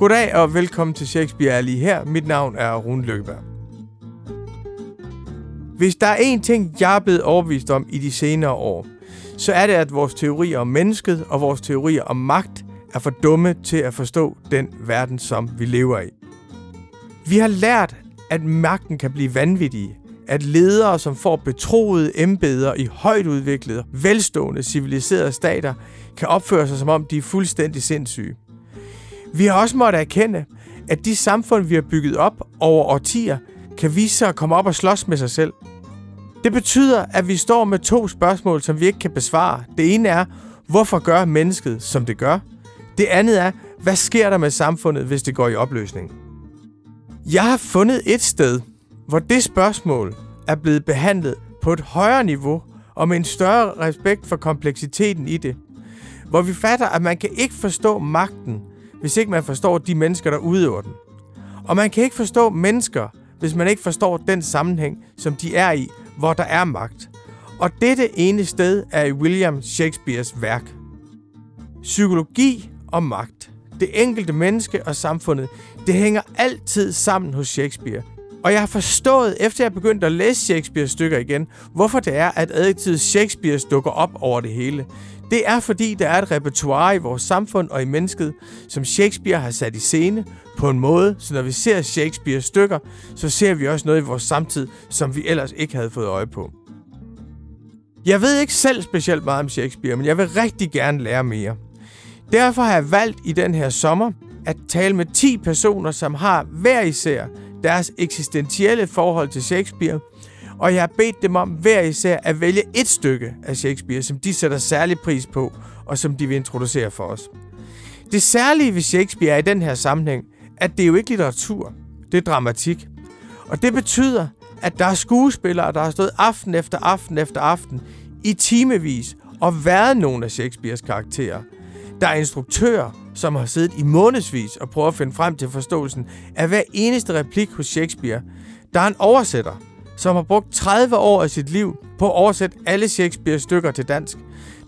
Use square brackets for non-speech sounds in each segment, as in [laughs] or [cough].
Goddag og velkommen til Shakespeare er lige her. Mit navn er Rune Lykkeberg. Hvis der er én ting, jeg er blevet overbevist om i de senere år, så er det, at vores teorier om mennesket og vores teorier om magt er for dumme til at forstå den verden, som vi lever i. Vi har lært, at magten kan blive vanvittig, at ledere, som får betroede embeder i højt udviklede, velstående, civiliserede stater, kan opføre sig som om de er fuldstændig sindssyge. Vi har også måttet erkende, at de samfund, vi har bygget op over årtier, kan vise sig at komme op og slås med sig selv. Det betyder, at vi står med to spørgsmål, som vi ikke kan besvare. Det ene er, hvorfor gør mennesket, som det gør? Det andet er, hvad sker der med samfundet, hvis det går i opløsning? Jeg har fundet et sted, hvor det spørgsmål er blevet behandlet på et højere niveau og med en større respekt for kompleksiteten i det. Hvor vi fatter, at man kan ikke forstå magten, hvis ikke man forstår de mennesker, der udøver den. Og man kan ikke forstå mennesker, hvis man ikke forstår den sammenhæng, som de er i, hvor der er magt. Og dette ene sted er i William Shakespeares værk. Psykologi og magt. Det enkelte menneske og samfundet, det hænger altid sammen hos Shakespeare. Og jeg har forstået, efter jeg begyndte at læse Shakespeares stykker igen, hvorfor det er, at adjektivet Shakespeare dukker op over det hele. Det er fordi, der er et repertoire i vores samfund og i mennesket, som Shakespeare har sat i scene på en måde, så når vi ser Shakespeares stykker, så ser vi også noget i vores samtid, som vi ellers ikke havde fået øje på. Jeg ved ikke selv specielt meget om Shakespeare, men jeg vil rigtig gerne lære mere. Derfor har jeg valgt i den her sommer at tale med 10 personer, som har hver især deres eksistentielle forhold til Shakespeare, og jeg har bedt dem om hver især at vælge et stykke af Shakespeare, som de sætter særlig pris på, og som de vil introducere for os. Det særlige ved Shakespeare er i den her sammenhæng, at det er jo ikke litteratur, det er dramatik. Og det betyder, at der er skuespillere, der har stået aften efter aften efter aften i timevis og været nogle af Shakespeares karakterer. Der er instruktører, som har siddet i månedsvis og prøvet at finde frem til forståelsen af hver eneste replik hos Shakespeare. Der er en oversætter, som har brugt 30 år af sit liv på at oversætte alle Shakespeares stykker til dansk.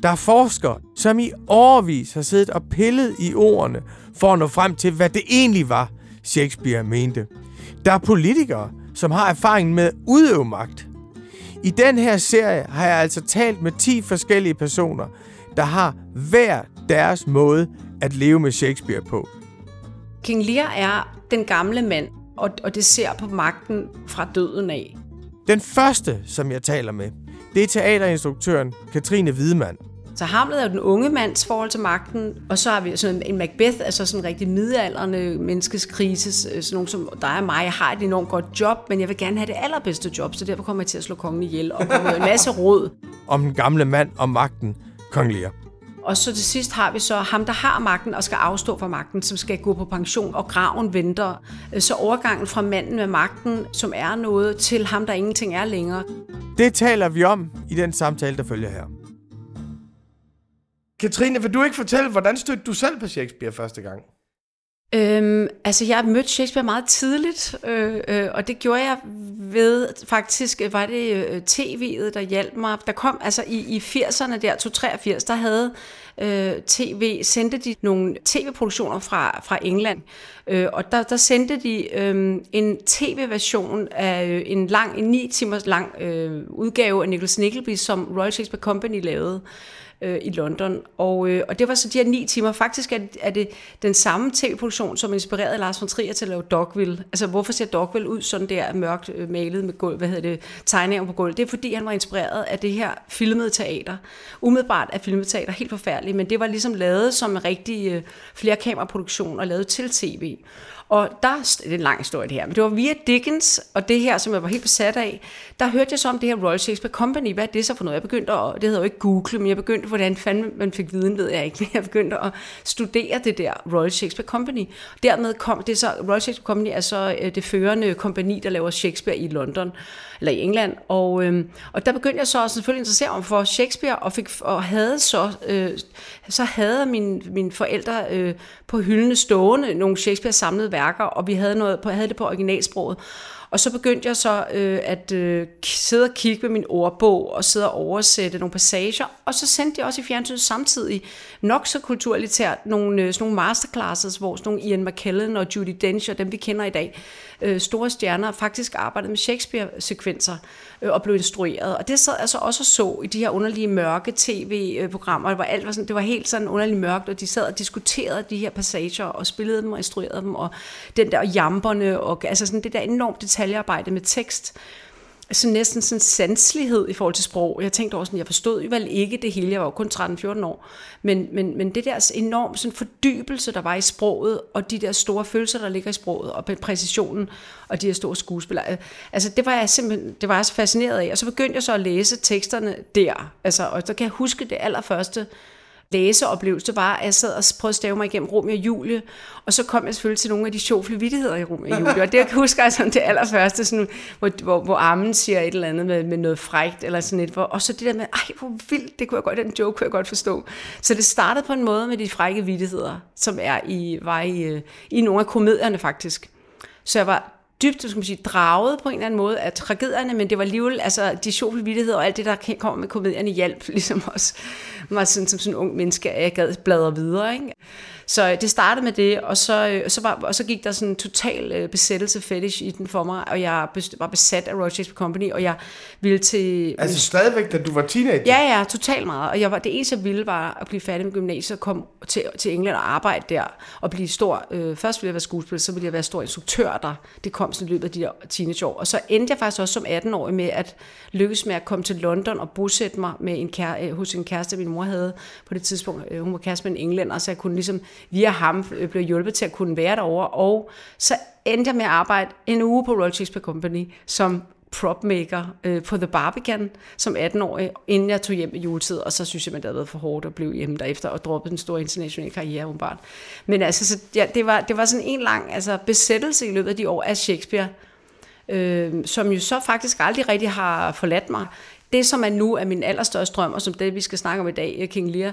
Der er forskere, som i årvis har siddet og pillet i ordene for at nå frem til, hvad det egentlig var, Shakespeare mente. Der er politikere, som har erfaring med at udøve magt. I den her serie har jeg altså talt med 10 forskellige personer, der har hver deres måde at leve med Shakespeare på. King Lear er den gamle mand, og, og det ser på magten fra døden af. Den første, som jeg taler med, det er teaterinstruktøren Katrine Hvidemann. Så Hamlet er jo den unge mands forhold til magten, og så har vi sådan en Macbeth, altså sådan en rigtig midalderne menneskes krise, sådan nogen som dig og mig. Jeg har et enormt godt job, men jeg vil gerne have det allerbedste job, så derfor kommer jeg til at slå kongen ihjel og kommer en masse råd. [laughs] Om den gamle mand og magten, kong Lear. Og så til sidst har vi så ham, der har magten og skal afstå fra magten, som skal gå på pension, og graven venter. Så overgangen fra manden med magten, som er noget, til ham, der ingenting er længere. Det taler vi om i den samtale, der følger her. Katrine, vil du ikke fortælle, hvordan stødte du selv på Shakespeare første gang? Øhm, altså, jeg mødte Shakespeare meget tidligt, øh, øh, og det gjorde jeg ved, faktisk øh, var det øh, tv'et, der hjalp mig. Der kom, altså i, i 80'erne der, 283, der havde øh, tv, sendte de nogle tv-produktioner fra, fra England, øh, og der, der sendte de øh, en tv-version af øh, en lang, en 9 timers lang øh, udgave af Nicholas Nickleby, som Royal Shakespeare Company lavede øh, i London. Og, øh, og det var så de her ni timer. Faktisk er det, er det den samme tv-produktion, som inspirerede Lars von Trier til at lave Dogville. Altså, hvorfor ser Dogville ud sådan der mørkt øh, malet med gulv, hvad hedder det, tegninger på gulv? Det er fordi, han var inspireret af det her filmede teater. Umiddelbart er filmet teater helt forfærdeligt, men det var ligesom lavet som en rigtig øh, flerkameraproduktion og lavet til tv. Og der, det er en lang historie det her, men det var via Dickens, og det her, som jeg var helt besat af, der hørte jeg så om det her Royal Shakespeare Company. Hvad er det så for noget? Jeg begyndte at, det hedder jo ikke Google, men jeg begyndte, hvordan fanden man fik viden, ved jeg ikke. [laughs] Men jeg begyndte at studere det der Royal Shakespeare Company. Dermed kom det så, Royal Shakespeare Company er så øh, det førende kompani, der laver Shakespeare i London, eller i England. Og, øh, og der begyndte jeg så også selvfølgelig at interessere mig for Shakespeare, og, fik, og havde så, øh, så havde mine, mine forældre øh, på hyldene stående nogle Shakespeare samlede værker, og vi havde, noget på, havde det på originalsproget. Og så begyndte jeg så øh, at øh, sidde og kigge med min ordbog, og sidde og oversætte nogle passager, og så sendte jeg også i fjernsynet samtidig, nok så kulturlitært, nogle, øh, sådan nogle masterclasses, hvor sådan nogle Ian McKellen og Judy Dench, og dem vi kender i dag, øh, store stjerner, faktisk arbejdede med Shakespeare-sekvenser øh, og blev instrueret. Og det sad altså også og så i de her underlige mørke tv-programmer, hvor alt var sådan, det var helt sådan underligt mørkt, og de sad og diskuterede de her passager og spillede dem og instruerede dem, og den der jamperne, og altså sådan det der enormt detaljearbejde med tekst, så næsten sådan sanslighed i forhold til sprog. Jeg tænkte også sådan, jeg forstod jo vel ikke det hele, jeg var jo kun 13-14 år, men, men, men det der enormt sådan fordybelse, der var i sproget, og de der store følelser, der ligger i sproget, og præcisionen, og de her store skuespillere, altså det var jeg simpelthen, det var jeg så fascineret af, og så begyndte jeg så at læse teksterne der, altså, og så kan jeg huske det allerførste, læseoplevelse var, at jeg sad og prøvede at stave mig igennem Romeo og Julie, og så kom jeg selvfølgelig til nogle af de sjove vittigheder i Romeo og Julie, og det jeg husker jeg som det allerførste, sådan, hvor, hvor, hvor Armen siger et eller andet med, med noget frægt, eller sådan et, hvor, og så det der med, ej hvor vildt, det kunne jeg godt, den joke kunne jeg godt forstå. Så det startede på en måde med de frække vittigheder, som er i, var i, øh, i nogle af komedierne faktisk. Så jeg var dybt, skal man sige, draget på en eller anden måde af tragedierne, men det var alligevel, altså de sjove og alt det, der kommer med komedierne hjælp, [laughs] ligesom også mig sådan, som sådan en ung menneske, at jeg gad bladre videre. Ikke? Så det startede med det, og så, øh, så, var, og så gik der sådan en total øh, besættelse fetish i den for mig, og jeg var besat af Shakespeare Company, og jeg ville til... Altså stadigvæk, da du var teenager? Ja, ja, totalt meget. Og jeg var, det eneste, jeg ville, var at blive færdig med gymnasiet og komme til, til England og arbejde der, og blive stor... Øh, først ville jeg være skuespiller, så ville jeg være stor instruktør der. Det kom sådan i løbet af de der teenageår. Og så endte jeg faktisk også som 18-årig med at lykkes med at komme til London og bosætte mig med en kære, øh, hos en kæreste, min mor havde på det tidspunkt. Øh, hun var kæreste med en englænder, så jeg kunne ligesom via ham øh, blive blev hjulpet til at kunne være derovre, og så endte jeg med at arbejde en uge på Royal Shakespeare Company som propmaker øh, på The Barbican som 18-årig, inden jeg tog hjem i juletid, og så synes jeg, at det havde været for hårdt at blive hjemme derefter og droppe den store internationale karriere umiddelbart. Men altså, så, ja, det, var, det var sådan en lang altså, besættelse i løbet af de år af Shakespeare, øh, som jo så faktisk aldrig rigtig har forladt mig. Det, som er nu er min allerstørste drøm, og som det, vi skal snakke om i dag, King Lear,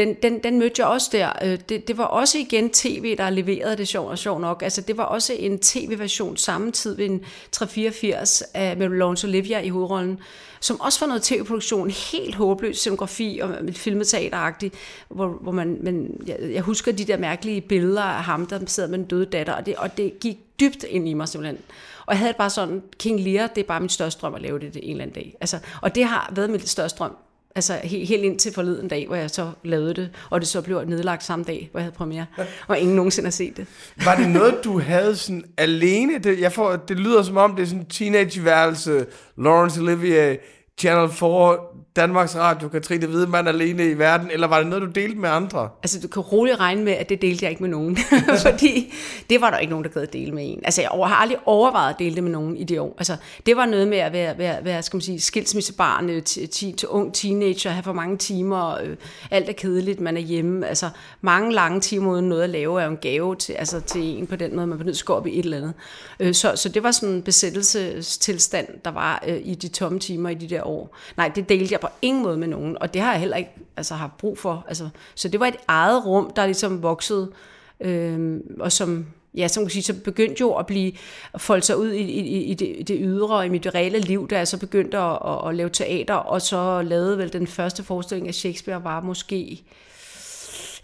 den, den, den mødte jeg også der. Øh, det, det var også igen tv, der leverede det sjovt og sjovt nok. Altså, det var også en tv-version samtidig ved en 384 af, med Laurence Olivia i hovedrollen, som også var noget tv-produktion, helt håbløs scenografi og filmeteateragtigt, hvor, hvor man, men jeg, jeg husker de der mærkelige billeder af ham, der sidder med en døde datter, og det, og det gik dybt ind i mig simpelthen. Og jeg havde bare sådan, King Lear, det er bare min største drøm at lave det, det en eller anden dag. Altså, og det har været min største drøm Altså helt, helt ind til forleden dag, hvor jeg så lavede det, og det så blev nedlagt samme dag, hvor jeg havde premiere, og ingen nogensinde har set det. Var det noget, du [laughs] havde sådan alene? Det, jeg får, det lyder som om, det er sådan en teenageværelse, Laurence Olivier, Channel 4, Danmarks Radio, Katrine Hvidemann alene i verden, eller var det noget, du delte med andre? Altså, du kan roligt regne med, at det delte jeg ikke med nogen, [laughs] fordi det var der ikke nogen, der gad dele med en. Altså, jeg har aldrig overvejet at dele det med nogen i det år. Altså, det var noget med at være, være, være skal man sige, skilsmissebarn øh, til, til ung teenager, have for mange timer, øh, alt er kedeligt, man er hjemme. Altså, mange lange timer uden noget at lave er jo en gave til, altså, til en på den måde, man bliver nødt til at gå op i et eller andet. Øh, så, så det var sådan en besættelsestilstand, der var øh, i de tomme timer i de der år. Nej, det delte jeg på ingen måde med nogen, og det har jeg heller ikke altså, har brug for. Altså, så det var et eget rum, der ligesom voksede, øh, og som, ja, som kan sige, så begyndte jo at blive at folde sig ud i, i, i, det, i det ydre og i mit reelle liv, da jeg så begyndte at, at, at lave teater, og så lavede vel den første forestilling af Shakespeare var måske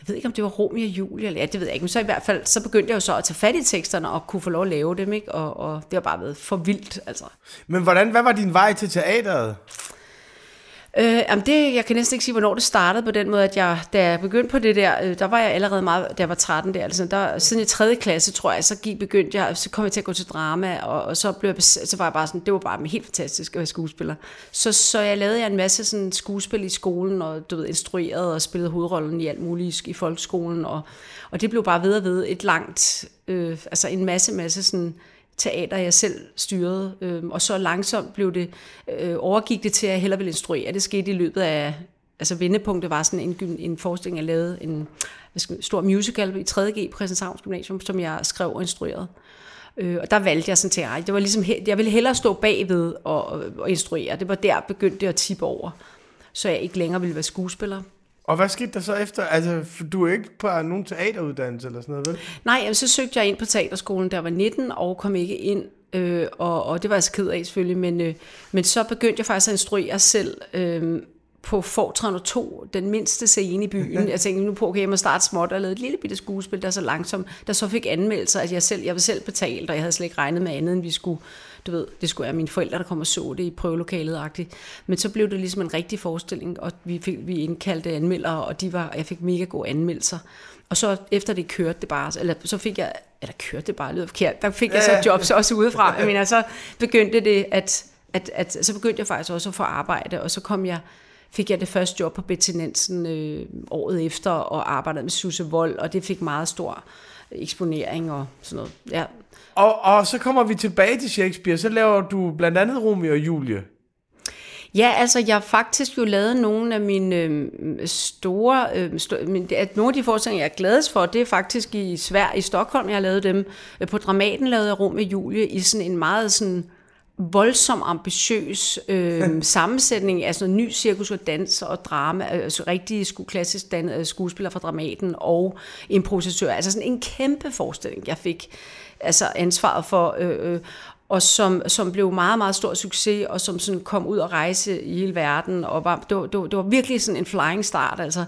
jeg ved ikke, om det var Romeo og Julie, eller ja, det ved jeg ikke, men så i hvert fald, så begyndte jeg jo så at tage fat i teksterne og kunne få lov at lave dem, ikke? Og, og det har bare været for vildt, altså. Men hvordan, hvad var din vej til teateret? Øh, jamen det, jeg kan næsten ikke sige, hvornår det startede på den måde, at jeg, da jeg begyndte på det der, øh, der var jeg allerede meget, da jeg var 13 der, altså der, siden i 3. klasse, tror jeg, så gik, begyndte jeg, så kom jeg til at gå til drama, og, og så, blev jeg, så var jeg bare sådan, det var bare helt fantastisk at være skuespiller. Så, så jeg lavede jeg en masse sådan skuespil i skolen, og du ved, instrueret og spillede hovedrollen i alt muligt i folkeskolen, og, og det blev bare ved og ved et langt, øh, altså en masse, masse sådan, teater, jeg selv styrede. Øh, og så langsomt blev det, øh, overgik det til, at jeg hellere ville instruere. Det skete i løbet af, altså vendepunktet var sådan en, en forestilling, jeg lavede, en stor musical i 3.G på Christianshavns Gymnasium, som jeg skrev og instruerede. Øh, og der valgte jeg sådan til, at det var ligesom, jeg ville hellere stå bagved og, og, og instruere. Det var der begyndte det at tippe over, så jeg ikke længere ville være skuespiller. Og hvad skete der så efter? Altså, du er ikke på nogen teateruddannelse eller sådan noget, vel? Nej, jamen, så søgte jeg ind på teaterskolen, der var 19, og kom ikke ind. øh, og, og det var jeg så ked af selvfølgelig, men, øh, men så begyndte jeg faktisk at instruere selv øh, på Fortran 2, den mindste scene i byen. Jeg tænkte, nu på, okay, jeg må starte småt og lave et lille bitte skuespil, der så langsomt, der så fik anmeldelser, at jeg selv, jeg var selv betalt, og jeg havde slet ikke regnet med andet, end vi skulle, du ved, det skulle være mine forældre, der kom og så det i prøvelokalet -agtigt. Men så blev det ligesom en rigtig forestilling, og vi, fik, vi indkaldte anmeldere, og de var, jeg fik mega gode anmeldelser. Og så efter det kørte det bare, eller så fik jeg, eller kørte det bare, lyder forkert, der fik jeg så jobs også udefra. [laughs] Jeg mener, så begyndte det, at, at, at, så begyndte jeg faktisk også at få arbejde, og så kom jeg, fik jeg det første job på Betty Nansen øh, året efter, og arbejdede med Susse Vold, og det fik meget stor eksponering og sådan noget. Ja. Og, og så kommer vi tilbage til Shakespeare, så laver du blandt andet Romeo og Julie. Ja, altså jeg har faktisk jo lavet nogle af mine øh, store, øh, st- min, at nogle af de forestillinger, jeg er gladest for, det er faktisk i Sverige, i Stockholm, jeg har lavet dem. Øh, på Dramaten lavede jeg Rum med Julie i sådan en meget sådan voldsom ambitiøs øh, sammensætning sådan ny cirkus og dans og drama, altså rigtige sku, klassisk dan, øh, skuespillere fra Dramaten og improvisatør. Altså sådan en kæmpe forestilling, jeg fik altså ansvaret for. Øh, øh, og som, som blev meget, meget stor succes, og som sådan kom ud og rejse i hele verden. Og var, det, var, det, var, det var virkelig sådan en flying start, altså.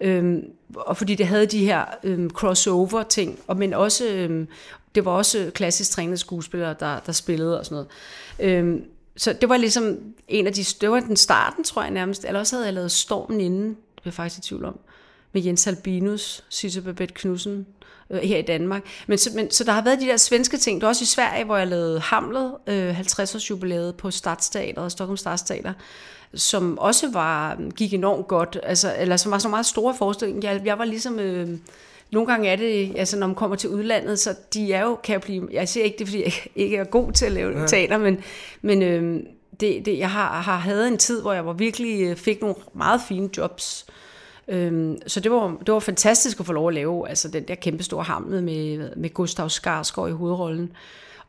Øhm, og fordi det havde de her øhm, crossover-ting, og, men også, øhm, det var også klassisk trænede skuespillere, der, der spillede og sådan noget. Øhm, så det var ligesom en af de, det var den starten, tror jeg nærmest. Eller også havde jeg lavet Stormen inden, det blev jeg faktisk i tvivl om, med Jens Albinus, Sisse Babette Knudsen, øh, her i Danmark. Men så, men, så der har været de der svenske ting. Det var også i Sverige, hvor jeg lavede Hamlet, øh, 50-års jubilæet på og Stockholm Stadsteater, som også var, gik enormt godt, altså, eller som var så meget store forestillinger. Jeg, jeg var ligesom... Øh, nogle gange er det, altså når man kommer til udlandet, så de er jo, kan jeg blive, jeg siger ikke det, fordi jeg ikke er god til at lave ja. teater, men, men øh, det, det, jeg har, har havde en tid, hvor jeg var virkelig øh, fik nogle meget fine jobs, Øhm, så det var, det var fantastisk at få lov at lave altså den der kæmpe store hamlet med, med Gustav Skarsgård i hovedrollen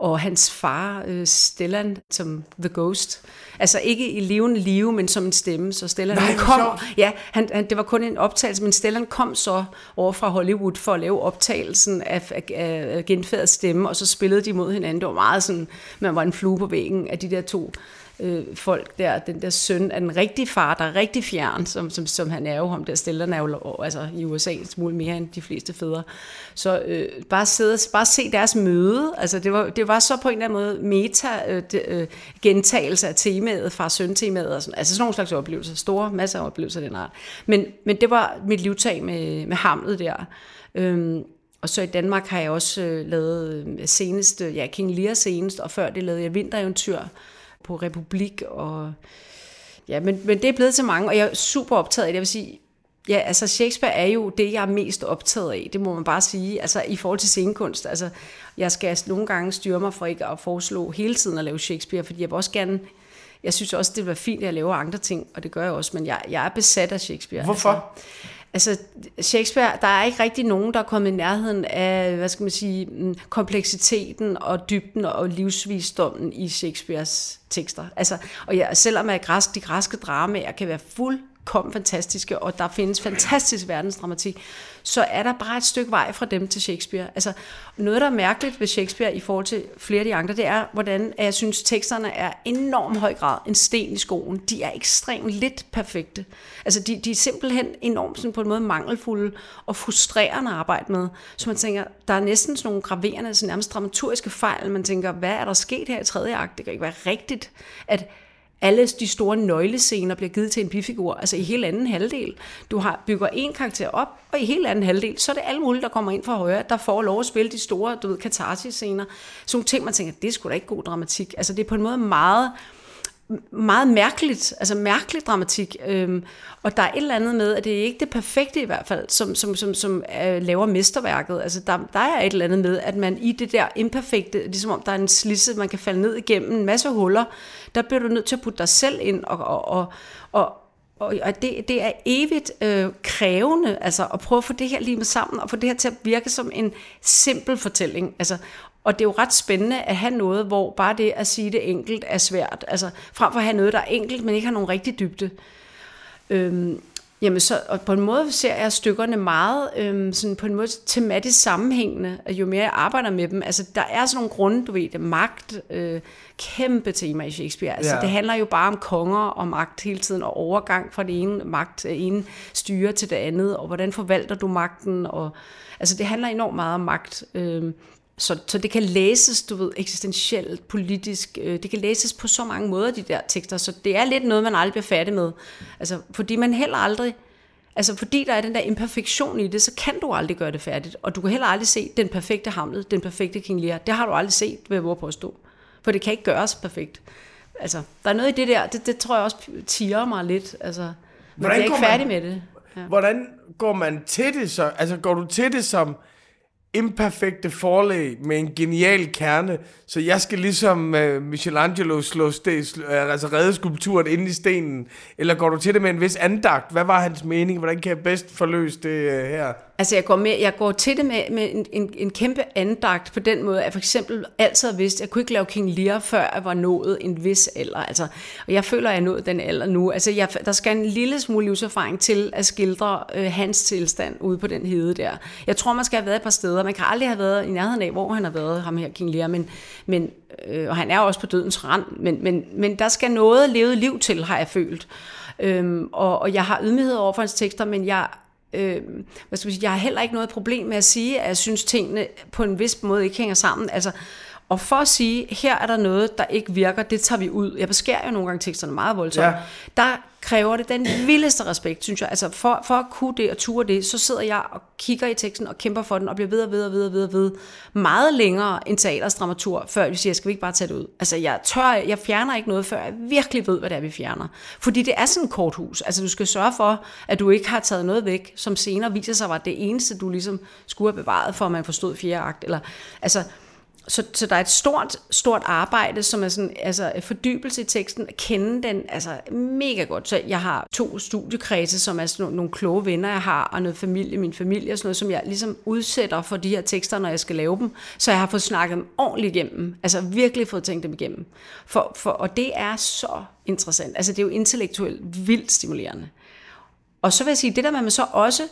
og hans far, øh, Stellan, som The Ghost. Altså ikke i levende live, men som en stemme. Så Stellan Nej, han kom, ja, han, han, det var kun en optagelse, men Stellan kom så over fra Hollywood for at lave optagelsen af, af, af genfærdets stemme, og så spillede de mod hinanden. Det var meget sådan, man var en flue på væggen af de der to øh, folk der, den der søn af den rigtige far, der er rigtig fjern, som, som, som han er jo, ham der stiller er jo altså, i USA en smule mere end de fleste fædre. Så øh, bare, sidde, bare se deres møde, altså det var, det var så på en eller anden måde meta øh, de, øh, gentagelse af temaet, far søn temaet, og sådan, altså sådan nogle slags oplevelser, store masser af oplevelser af den art. Men, men det var mit livtag med, med hamlet der. Øhm, og så i Danmark har jeg også øh, lavet seneste, senest, ja, King Lear senest, og før det lavede jeg Vintereventyr, på Republik, og ja, men, men det er blevet til mange, og jeg er super optaget af det. Jeg vil sige, ja, altså Shakespeare er jo det, jeg er mest optaget af, det må man bare sige, altså i forhold til scenekunst. Altså, jeg skal nogle gange styre mig for ikke at foreslå hele tiden at lave Shakespeare, fordi jeg vil også gerne jeg synes også, det var fint, at jeg laver andre ting, og det gør jeg også, men jeg, jeg er besat af Shakespeare. Hvorfor? Altså, Altså, Shakespeare, der er ikke rigtig nogen, der er kommet i nærheden af, hvad skal man sige, mm, kompleksiteten og dybden og livsvisdommen i Shakespeares tekster. Altså, og jeg, selvom at græsk, de græske dramaer kan være fuld kom fantastiske, og der findes fantastisk verdensdramatik, så er der bare et stykke vej fra dem til Shakespeare. Altså, noget, der er mærkeligt ved Shakespeare i forhold til flere af de andre, det er, hvordan jeg synes, teksterne er enormt høj grad en sten i skoen. De er ekstremt lidt perfekte. Altså, de, de er simpelthen enormt sådan på en måde mangelfulde og frustrerende at arbejde med. Så man tænker, der er næsten sådan nogle graverende, sådan nærmest dramaturgiske fejl. Man tænker, hvad er der sket her i tredje akt? Det kan ikke være rigtigt, at alle de store nøglescener bliver givet til en bifigur, altså i hele anden halvdel. Du har bygger en karakter op, og i hele anden halvdel, så er det alle mulige, der kommer ind fra højre, der får lov at spille de store, du ved, katarsis-scener. Sådan nogle ting, man tænker, det er sgu da ikke god dramatik. Altså det er på en måde meget meget mærkeligt, altså mærkelig dramatik. Øhm, og der er et eller andet med, at det er ikke det perfekte i hvert fald, som, som, som, som øh, laver mesterværket. Altså der, der er et eller andet med, at man i det der imperfekte, ligesom om der er en slisse, man kan falde ned igennem en masse huller, der bliver du nødt til at putte dig selv ind og, og, og, og og det, det er evigt øh, krævende, altså at prøve at få det her lige med sammen, og få det her til at virke som en simpel fortælling. Altså, og det er jo ret spændende at have noget, hvor bare det at sige det enkelt er svært. Altså frem for at have noget, der er enkelt, men ikke har nogen rigtig dybde. Øhm, Jamen så, og på en måde ser jeg stykkerne meget øhm, sådan på en måde tematisk sammenhængende, jo mere jeg arbejder med dem. Altså der er sådan nogle grunde, du ved, magt, øh, kæmpe tema i Shakespeare. Altså ja. det handler jo bare om konger og magt hele tiden, og overgang fra det ene magt, øh, ene styre til det andet, og hvordan forvalter du magten, og altså det handler enormt meget om magt. Øh, så, så det kan læses, du ved, eksistentielt, politisk. Øh, det kan læses på så mange måder, de der tekster. Så det er lidt noget, man aldrig bliver færdig med. Altså, fordi man heller aldrig... Altså, fordi der er den der imperfektion i det, så kan du aldrig gøre det færdigt. Og du kan heller aldrig se den perfekte Hamlet, den perfekte King Lear. Det har du aldrig set, ved at påstå. For det kan ikke gøres perfekt. Altså, der er noget i det der, det, det tror jeg også tiger mig lidt. Altså, men Hvordan jeg er ikke færdig med det. Ja. Hvordan går man til det så? Altså, går du til det som imperfekte forlag med en genial kerne, så jeg skal ligesom øh, Michelangelo slå sten, uh, øh, altså redde skulpturen ind i stenen, eller går du til det med en vis andagt? Hvad var hans mening? Hvordan kan jeg bedst forløse det øh, her? Altså jeg går, med, jeg går til det med, med en, en, en kæmpe andagt på den måde, at jeg for eksempel altid har vidst, at jeg kunne ikke lave King Lear, før jeg var nået en vis alder. Altså, og jeg føler, at jeg er nået den alder nu. Altså jeg, der skal en lille smule livserfaring til at skildre øh, hans tilstand ude på den hede der. Jeg tror, man skal have været et par steder. Man kan aldrig have været i nærheden af, hvor han har været, ham her King Lear, men, men, øh, og han er også på dødens rand, men, men, men der skal noget levet liv til, har jeg følt. Øhm, og, og jeg har ydmyghed over for hans tekster, men jeg øh, hvad skal man sige, jeg har heller ikke noget problem med at sige, at jeg synes, tingene på en vis måde ikke hænger sammen. Altså, og for at sige, her er der noget, der ikke virker, det tager vi ud. Jeg beskærer jo nogle gange teksterne meget voldsomt. Ja. Der kræver det den vildeste respekt, synes jeg. Altså for, for at kunne det og ture det, så sidder jeg og kigger i teksten og kæmper for den, og bliver ved og ved og ved og ved, og ved meget længere end teaters dramatur, før vi siger, skal vi ikke bare tage det ud? Altså jeg tør, jeg fjerner ikke noget, før jeg virkelig ved, hvad det er, vi fjerner. Fordi det er sådan et korthus. Altså du skal sørge for, at du ikke har taget noget væk, som senere viser sig var det eneste, du ligesom skulle have bevaret, for at man forstod fjerde akt. Eller, altså, så, så der er et stort, stort arbejde, som er sådan, altså fordybelse i teksten, at kende den altså mega godt. Så jeg har to studiekredse, som er sådan nogle, nogle kloge venner, jeg har, og noget familie, min familie og sådan noget, som jeg ligesom udsætter for de her tekster, når jeg skal lave dem. Så jeg har fået snakket dem ordentligt igennem. Altså virkelig fået tænkt dem igennem. For, for, og det er så interessant. Altså det er jo intellektuelt vildt stimulerende. Og så vil jeg sige, det der med, at man så også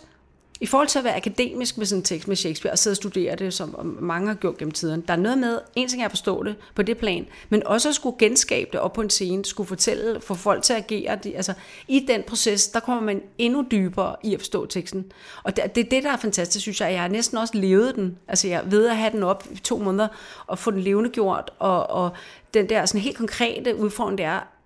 i forhold til at være akademisk med sådan en tekst med Shakespeare, og sidde og studere det, som mange har gjort gennem tiden, der er noget med, en ting er at forstå det på det plan, men også at skulle genskabe det op på en scene, skulle fortælle, få folk til at agere. De, altså, I den proces, der kommer man endnu dybere i at forstå teksten. Og det, det er det, der er fantastisk, synes jeg. Jeg har næsten også levet den. Altså, jeg ved at have den op i to måneder, og få den levende gjort, og, og den der sådan helt konkrete udfordring, det er,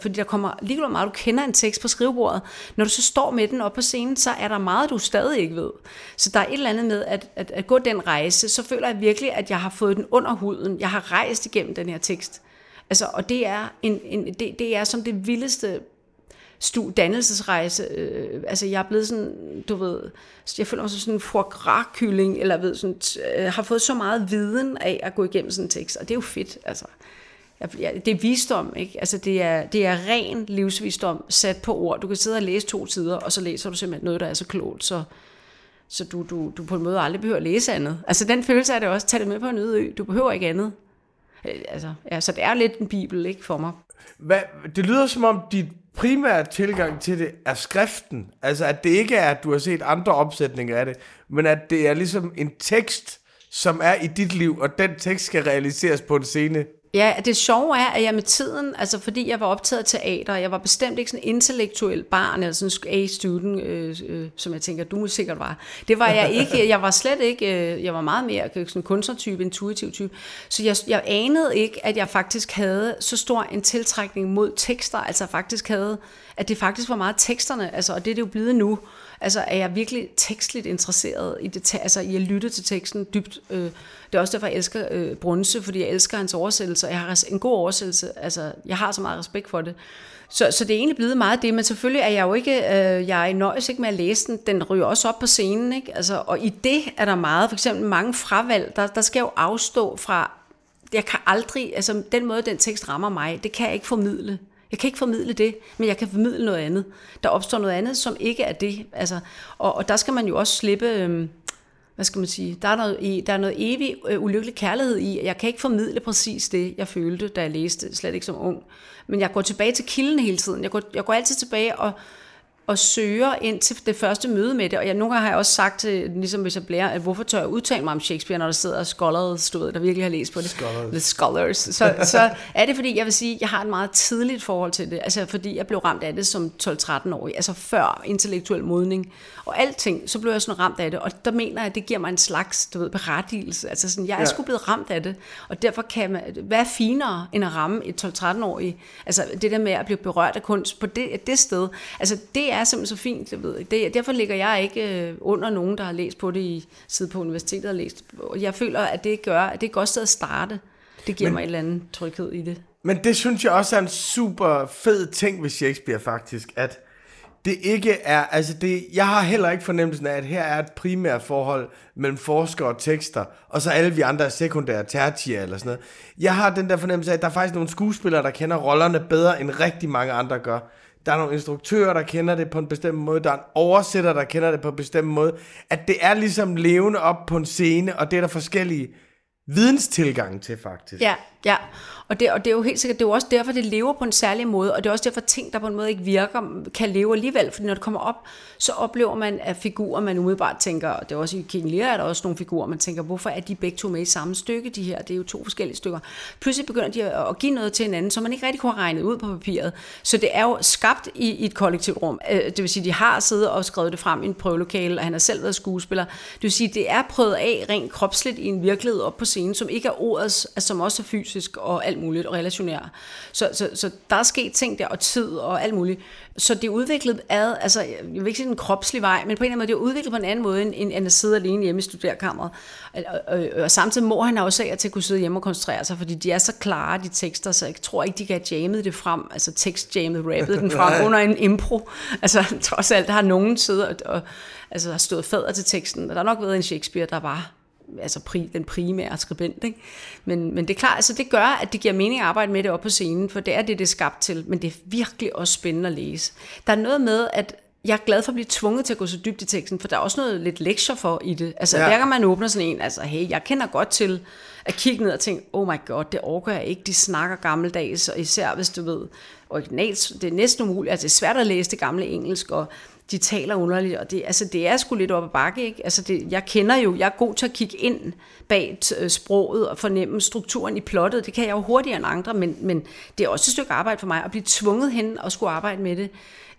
fordi der kommer lige meget, du kender en tekst på skrivebordet. Når du så står med den op på scenen, så er der meget, du stadig ikke ved. Så der er et eller andet med at, at, at gå den rejse, så føler jeg virkelig, at jeg har fået den under huden. Jeg har rejst igennem den her tekst. Altså, og det er, en, en, det, det er som det vildeste stu, dannelsesrejse. Øh, altså, jeg er blevet sådan, du ved, jeg føler mig som sådan en foie gras-kylling, eller ved, sådan, øh, har fået så meget viden af at gå igennem sådan en tekst, og det er jo fedt, altså det er visdom, ikke? Altså det er, det er ren livsvisdom sat på ord. Du kan sidde og læse to sider, og så læser du simpelthen noget, der er så klogt, så, så du, du, du på en måde aldrig behøver at læse andet. Altså den følelse er det også, tag det med på en øde ø, du behøver ikke andet. Øh, altså, ja, så det er lidt en bibel, ikke, for mig. Hvad, det lyder som om, dit primære tilgang til det er skriften. Altså at det ikke er, at du har set andre opsætninger af det, men at det er ligesom en tekst, som er i dit liv, og den tekst skal realiseres på en scene Ja, det sjove er, at jeg med tiden, altså fordi jeg var optaget af teater, jeg var bestemt ikke sådan en intellektuel barn, eller sådan en A-student, øh, øh, som jeg tænker, du sikkert var. Det var jeg ikke, jeg var slet ikke, øh, jeg var meget mere sådan kunstnertype, intuitiv type. Så jeg, jeg anede ikke, at jeg faktisk havde så stor en tiltrækning mod tekster, altså faktisk havde, at det faktisk var meget teksterne, altså, og det er det jo blevet nu. Altså er jeg virkelig tekstligt interesseret i, det, altså, i at lytte til teksten dybt. Øh, det er også derfor, jeg elsker øh, Brunse, fordi jeg elsker hans oversættelse. Jeg har en god oversættelse. Altså, jeg har så meget respekt for det. Så, så det er egentlig blevet meget det, men selvfølgelig er jeg jo ikke, øh, jeg nøjes ikke med at læse den, den ryger også op på scenen, ikke? Altså, og i det er der meget, for eksempel mange fravalg, der, der skal jeg jo afstå fra, jeg kan aldrig, altså den måde, den tekst rammer mig, det kan jeg ikke formidle. Jeg kan ikke formidle det, men jeg kan formidle noget andet. Der opstår noget andet, som ikke er det. Altså, og, og der skal man jo også slippe... Øh, hvad skal man sige, der er noget, e, der er noget evig øh, ulykkelig kærlighed i, jeg kan ikke formidle præcis det, jeg følte, da jeg læste, slet ikke som ung. Men jeg går tilbage til kilden hele tiden. Jeg går, jeg går altid tilbage og og søger ind til det første møde med det. Og jeg, nogle gange har jeg også sagt til, ligesom hvis jeg bliver, at hvorfor tør jeg udtale mig om Shakespeare, når der sidder scholars, stod, der virkelig har læst på det. Scholars. The scholars. Så, så [laughs] er det fordi, jeg vil sige, jeg har et meget tidligt forhold til det. Altså fordi jeg blev ramt af det som 12-13-årig, altså før intellektuel modning. Og alting, så blev jeg sådan ramt af det. Og der mener jeg, at det giver mig en slags, du ved, berettigelse. Altså sådan, jeg er ja. sgu blevet ramt af det. Og derfor kan man, hvad er finere end at ramme et 12-13-årig? Altså det der med at blive berørt af kunst på det, det sted. Altså det er simpelthen så fint, jeg ved. Det, derfor ligger jeg ikke øh, under nogen, der har læst på det i sidde på universitetet og læst. Jeg føler, at det gør, at det er et godt sted at starte. Det giver men, mig en eller anden tryghed i det. Men det synes jeg også er en super fed ting ved Shakespeare faktisk, at det ikke er, altså det, jeg har heller ikke fornemmelsen af, at her er et primært forhold mellem forskere og tekster, og så alle vi andre er sekundære, tertiære eller sådan noget. Jeg har den der fornemmelse af, at der er faktisk nogle skuespillere, der kender rollerne bedre, end rigtig mange andre gør. Der er nogle instruktører, der kender det på en bestemt måde. Der er en oversætter, der kender det på en bestemt måde. At det er ligesom levende op på en scene, og det er der forskellige videnstilgange til, faktisk. Ja, ja. Og det, og det er jo helt sikkert, det er jo også derfor, det lever på en særlig måde, og det er også derfor, ting, der på en måde ikke virker, kan leve alligevel, fordi når det kommer op, så oplever man, at figurer, man umiddelbart tænker, og det er også i King Lear, er der også nogle figurer, man tænker, hvorfor er de begge to med i samme stykke, de her, det er jo to forskellige stykker. Pludselig begynder de at give noget til hinanden, som man ikke rigtig kunne have regnet ud på papiret. Så det er jo skabt i, i et kollektivt rum. Øh, det vil sige, de har siddet og skrevet det frem i en prøvelokale, og han har selv været skuespiller. Det vil sige, det er prøvet af rent kropsligt i en virkelighed op på scenen, som ikke er ordets, altså som også er fysisk og alt muligt, og relationær. Så, så, så der er sket ting der, og tid og alt muligt. Så det er udviklet ad, altså jeg vil ikke sige en kropslig vej, men på en eller anden måde, det er udviklet på en anden måde, end, end at sidde alene hjemme i studerkammeret. Og, og, og, og samtidig må han også til at kunne sidde hjemme og koncentrere sig, fordi de er så klare, de tekster, så jeg tror ikke, de kan have jammet det frem, altså tekstjammet, rappet den frem [laughs] under en impro. Altså trods alt, der har nogen siddet og, og altså, har stået fader til teksten, og der har nok været en Shakespeare, der var altså pri, den primære skribent. Ikke? Men, men det er klart, altså det gør, at det giver mening at arbejde med det op på scenen, for det er det, det er skabt til, men det er virkelig også spændende at læse. Der er noget med, at jeg er glad for at blive tvunget til at gå så dybt i teksten, for der er også noget lidt lektier for i det. Altså, ja. hver gang man åbner sådan en, altså, hey, jeg kender godt til at kigge ned og tænke, oh my god, det overgår jeg ikke, de snakker gammeldags, og især hvis du ved, originalt, det er næsten umuligt, altså det er svært at læse det gamle engelsk, og de taler underligt, og det, altså, det er sgu lidt op ad bakke, ikke? Altså, det, jeg kender jo, jeg er god til at kigge ind bag øh, sproget og fornemme strukturen i plottet, det kan jeg jo hurtigere end andre, men, men det er også et stykke arbejde for mig at blive tvunget hen og skulle arbejde med det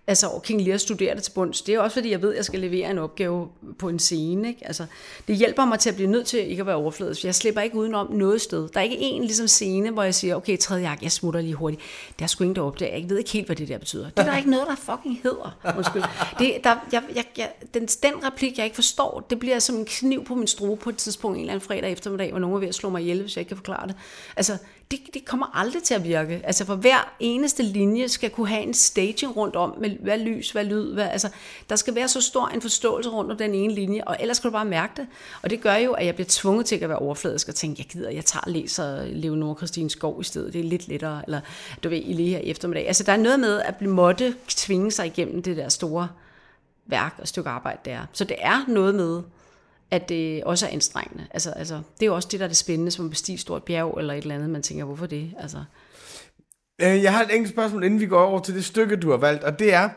altså over King Lear studere det til bunds. Det er også fordi, jeg ved, at jeg skal levere en opgave på en scene. Ikke? Altså, det hjælper mig til at blive nødt til ikke at være overfladisk, for jeg slipper ikke udenom noget sted. Der er ikke en ligesom scene, hvor jeg siger, okay, tredje akt, jeg smutter lige hurtigt. Der er sgu ingen, der opdager. Jeg ved ikke helt, hvad det der betyder. Det er der ikke noget, der fucking hedder. Undskyld. Det, der, jeg, jeg, jeg, den, den replik, jeg ikke forstår, det bliver som en kniv på min strue på et tidspunkt en eller anden fredag eftermiddag, hvor nogen er ved at slå mig ihjel, hvis jeg ikke kan forklare det. Altså, det, det kommer aldrig til at virke. Altså for hver eneste linje skal kunne have en staging rundt om, med hvad lys, hvad lyd, hvad, altså der skal være så stor en forståelse rundt om den ene linje, og ellers kan du bare mærke det. Og det gør jo, at jeg bliver tvunget til at være overfladisk og tænke, jeg gider, jeg tager og læser Leonore Christine Skov i stedet, det er lidt lettere, eller du ved, i lige her eftermiddag. Altså der er noget med at blive måtte tvinge sig igennem det der store værk og stykke arbejde der. Så det er noget med, at det også er anstrengende. Altså, altså, det er jo også det, der er det spændende, som at bestige stort bjerg eller et eller andet. Man tænker, hvorfor det? Altså. Øh, jeg har et enkelt spørgsmål, inden vi går over til det stykke, du har valgt, og det er,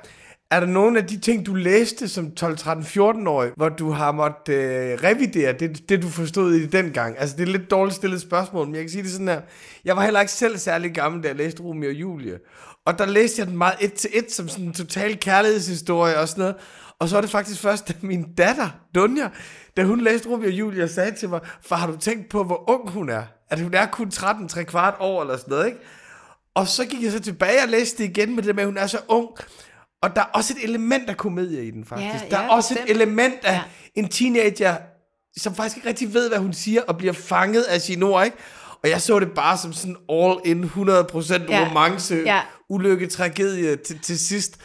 er der nogle af de ting, du læste som 12, 13, 14-årig, hvor du har måttet øh, revidere det, det, du forstod i den gang? Altså, det er et lidt dårligt stillet spørgsmål, men jeg kan sige det sådan her. Jeg var heller ikke selv særlig gammel, da jeg læste Romeo og Julie. Og der læste jeg den meget et til et, som sådan en total kærlighedshistorie og sådan noget. Og så var det faktisk først, da min datter, Dunja, da hun læste Romeo og Julia, sagde til mig, for har du tænkt på, hvor ung hun er? At hun er kun 13, 3 kvart år eller sådan noget, ikke? Og så gik jeg så tilbage og læste det igen med det med, at hun er så ung. Og der er også et element af komedie i den, faktisk. Ja, der er også bestemt. et element af ja. en teenager, som faktisk ikke rigtig ved, hvad hun siger, og bliver fanget af sine ord, ikke? Og jeg så det bare som sådan all in 100% ja. romance, ja. ulykke, tragedie til, til sidst.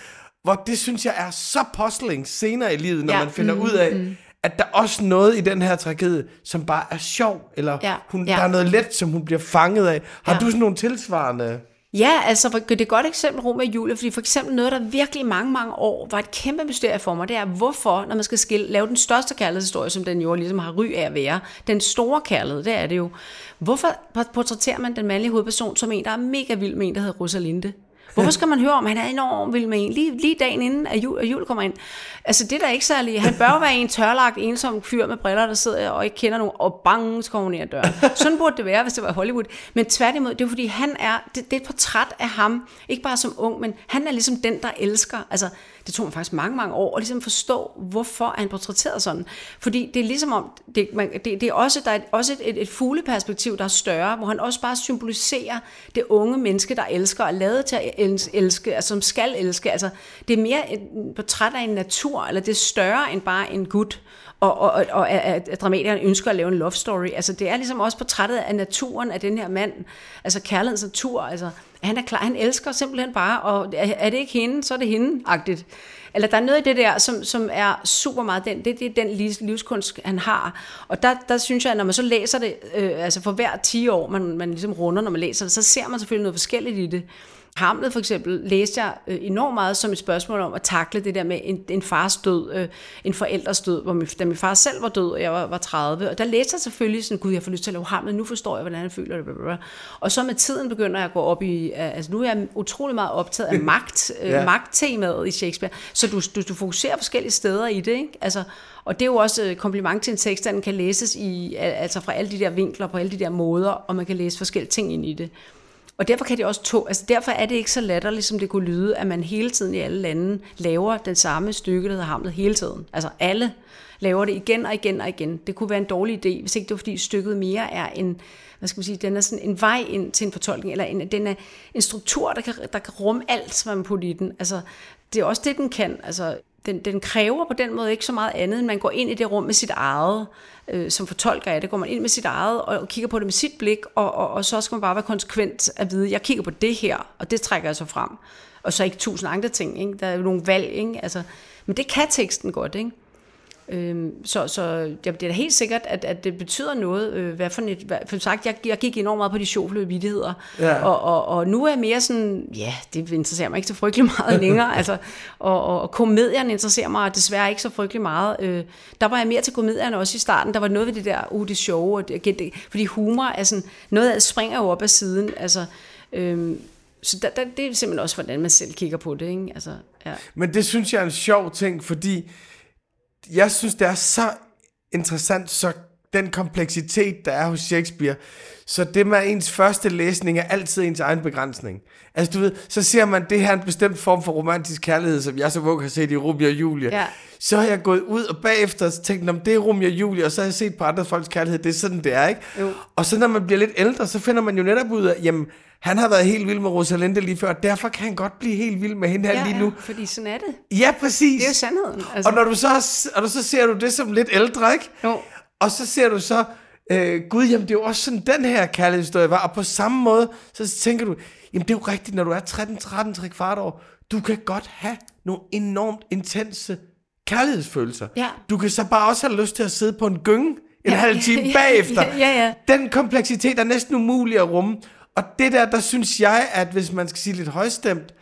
Hvor det synes jeg er så postling senere i livet, når ja. man finder mm, ud af, mm at der er også noget i den her tragedie, som bare er sjov, eller ja, hun, ja. der er noget let, som hun bliver fanget af. Har ja. du sådan nogle tilsvarende... Ja, altså det er et godt eksempel, Rom og Julie, fordi for eksempel noget, der virkelig mange, mange år var et kæmpe mysterie for mig, det er, hvorfor, når man skal skille, lave den største kærlighedshistorie, som den jo ligesom har ry af at være, den store kærlighed, det er det jo. Hvorfor portrætterer man den mandlige hovedperson som en, der er mega vild med en, der hedder Rosalinde? Hvorfor skal man høre om, at han er enormt vild med en, lige, lige dagen inden, at jul, at jul kommer ind? Altså, det er da ikke særlig. Han bør være en tørlagt, ensom fyr med briller, der sidder og ikke kender nogen, og bang, så kommer ned ad døren. Sådan burde det være, hvis det var Hollywood. Men tværtimod, det er fordi, han er, det, det er et portræt af ham, ikke bare som ung, men han er ligesom den, der elsker. Altså, det tog mig faktisk mange, mange år at ligesom forstå, hvorfor han portrætteret sådan. Fordi det er ligesom om, det, man, det, det er også, der er også et, et, et fugleperspektiv, der er større, hvor han også bare symboliserer det unge menneske, der elsker, og lavet til at elske, altså som skal elske. Altså, det er mere et portræt af en natur, eller det er større end bare en gut og, og, og, og at, at dramatikeren ønsker at lave en love story. Altså, det er ligesom også portrættet af naturen af den her mand, altså kærlighedens natur, altså, han er klar, han elsker simpelthen bare, og er det ikke hende, så er det hende-agtigt. Eller der er noget i det der, som, som er super meget den, det, det er den livskunst, han har. Og der, der synes jeg, at når man så læser det, øh, altså for hver 10 år, man, man ligesom runder, når man læser det, så ser man selvfølgelig noget forskelligt i det. Hamlet for eksempel læste jeg øh, enormt meget som et spørgsmål om at takle det der med en, en fars død, øh, en forældres død, hvor min, da min far selv var død, og jeg var, var 30. Og der læste jeg selvfølgelig sådan, gud, jeg får lyst til at lave Hamlet, nu forstår jeg, hvordan han føler det. Blablabla. Og så med tiden begynder jeg at gå op i, altså nu er jeg utrolig meget optaget af [laughs] magt, øh, ja. magttemaet i Shakespeare, så du, du, du fokuserer forskellige steder i det, ikke? Altså, og det er jo også kompliment til en tekst, at den kan læses i, altså fra alle de der vinkler, på alle de der måder, og man kan læse forskellige ting ind i det. Og derfor kan det også to, altså derfor er det ikke så latterligt, som det kunne lyde, at man hele tiden i alle lande laver den samme stykke, der hedder Hamlet hele tiden. Altså alle laver det igen og igen og igen. Det kunne være en dårlig idé, hvis ikke det var fordi stykket mere er en, hvad skal man sige, den er sådan en vej ind til en fortolkning, eller en, den er en struktur, der kan, der kan rumme alt, hvad man putter i den. Altså, det er også det, den kan. Altså, den, den kræver på den måde ikke så meget andet, end man går ind i det rum med sit eget, øh, som fortolker af det, går man ind med sit eget og, kigger på det med sit blik, og, og, og så skal man bare være konsekvent at vide, jeg kigger på det her, og det trækker jeg så frem. Og så ikke tusind andre ting, ikke? der er jo nogle valg, ikke? Altså, men det kan teksten godt, ikke? Øhm, så, så ja, det er da helt sikkert, at, at det betyder noget. Øh, hvad for et, hvad, for sagt, jeg, jeg gik enormt meget på de sjovfløde vidtigheder, ja. og, og, og nu er jeg mere sådan, ja, det interesserer mig ikke så frygtelig meget [laughs] længere, altså, og, og, og komedierne interesserer mig desværre ikke så frygtelig meget. Øh, der var jeg mere til komedierne også i starten, der var noget ved det der, uh, det sjove, og det, det, fordi humor er sådan, noget af det springer jo op ad siden, altså, øh, så der, der, det er simpelthen også, hvordan man selv kigger på det, ikke? Altså, ja. Men det synes jeg er en sjov ting, fordi jeg synes, det er så interessant, så den kompleksitet, der er hos Shakespeare, så det med ens første læsning er altid ens egen begrænsning. Altså du ved, så ser man, det her en bestemt form for romantisk kærlighed, som jeg så ung har set i Romeo og Julie. Ja. Så har jeg gået ud og bagefter tænkt, om det er Romeo og Julie, og så har jeg set på andre folks kærlighed, det er sådan, det er, ikke? Jo. Og så når man bliver lidt ældre, så finder man jo netop ud af, jamen, han har været helt vild med Rosalinde lige før, derfor kan han godt blive helt vild med hende her ja, lige nu. Ja, fordi sådan er det. Ja, præcis. Det er jo sandheden. Altså. Og, når du så, og så ser du det som lidt ældre, ikke? Jo. Og så ser du så, øh, gud, jamen det er jo også sådan, den her kærlighedshistorie var. Og på samme måde, så tænker du, jamen det er jo rigtigt, når du er 13, 13, 13 kvart år, du kan godt have nogle enormt intense kærlighedsfølelser. Ja. Du kan så bare også have lyst til at sidde på en gynge en ja, halv time [laughs] ja, bagefter. Ja, ja, ja. Den kompleksitet er næsten umulig at rumme. Og det der, der synes jeg, at hvis man skal sige lidt højstemt,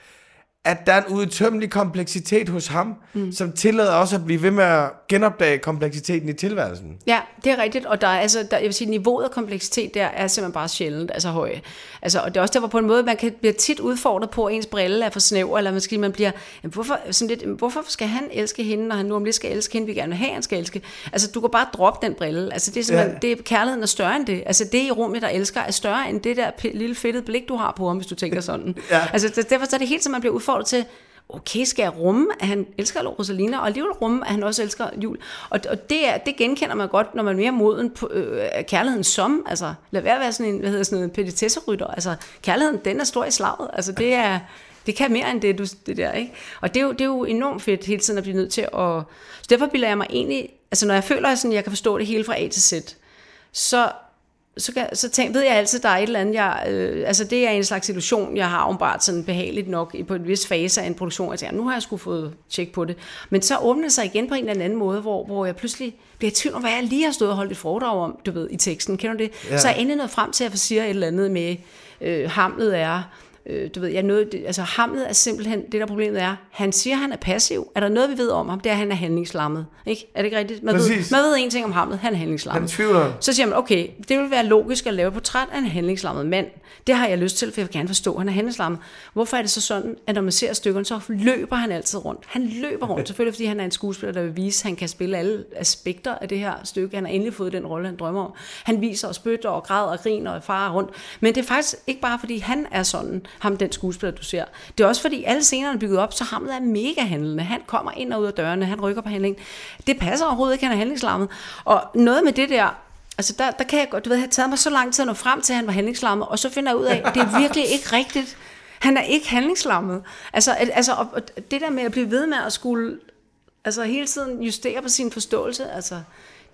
at der er en udtømmelig kompleksitet hos ham, mm. som tillader også at blive ved med at genopdage kompleksiteten i tilværelsen. Ja, det er rigtigt, og der er, altså, der, jeg vil sige, niveauet af kompleksitet der er simpelthen bare sjældent, altså høj. Altså, og det er også der, på en måde, man kan blive tit udfordret på, at ens brille er for snæver, eller måske man bliver, jamen, hvorfor, sådan lidt, hvorfor skal han elske hende, når han nu om lidt skal elske hende, vi gerne vil have, han skal elske. Altså, du kan bare droppe den brille. Altså, det er simpelthen, ja. det er, kærligheden er større end det. Altså, det i rummet, der elsker, er større end det der lille fedtede blik, du har på ham, hvis du tænker sådan. ja. Altså, derfor så er det helt, som man bliver udfordret til, okay, skal jeg rumme, at han elsker Rosalina, og alligevel rumme, at han også elsker jul. Og, og det, er, det genkender man godt, når man er mere moden på øh, kærligheden som, altså lad være at være sådan en, hvad hedder sådan en petitesserytter, altså kærligheden, den er stor i slaget, altså det er, det kan mere end det, du, det der, ikke? Og det er, jo, det er jo enormt fedt hele tiden at blive nødt til at, så derfor bilder jeg mig egentlig, altså når jeg føler, at jeg kan forstå det hele fra A til Z, så så, kan, så tænk, ved jeg altid, at der er et eller andet, jeg, øh, altså det er en slags illusion, jeg har åbenbart sådan behageligt nok på en vis fase af en produktion, jeg tænker, nu har jeg sgu fået tjek på det. Men så åbner det sig igen på en eller anden måde, hvor, hvor jeg pludselig bliver i tvivl om, hvad jeg lige har stået og holdt et foredrag om, du ved, i teksten, kender du det? Ja. Så jeg endelig nået frem til, at jeg siger et eller andet med, øh, hamlet er Øh, du ved, jeg nåede, det, altså Hamlet er simpelthen, det der problemet er, han siger, han er passiv. Er der noget, vi ved om ham? Det er, at han er handlingslammet. Ikke? Er det ikke rigtigt? Man ved, man ved en ting om Hamlet, han er handlingslammet. Han tvivler. Så siger man, okay, det vil være logisk at lave et portræt af en handlingslammet mand. Det har jeg lyst til, for jeg vil gerne forstå, at han er handlingslammet. Hvorfor er det så sådan, at når man ser stykkerne, så løber han altid rundt? Han løber rundt, selvfølgelig fordi han er en skuespiller, der vil vise, at han kan spille alle aspekter af det her stykke. Han har endelig fået den rolle, han drømmer om. Han viser og spytter og græder og griner og farer rundt. Men det er faktisk ikke bare, fordi han er sådan, ham den skuespiller, du ser. Det er også fordi, alle scenerne er bygget op, så ham er mega handlende. Han kommer ind og ud af dørene, han rykker på handlingen. Det passer overhovedet ikke, han er handlingslammet. Og noget med det der, Altså der, der kan jeg godt, du ved, have taget mig så lang tid at nå frem til, at han var handlingslammet, og så finder jeg ud af, at det er virkelig ikke rigtigt. Han er ikke handlingslammet. Altså, altså og det der med at blive ved med at skulle altså hele tiden justere på sin forståelse, altså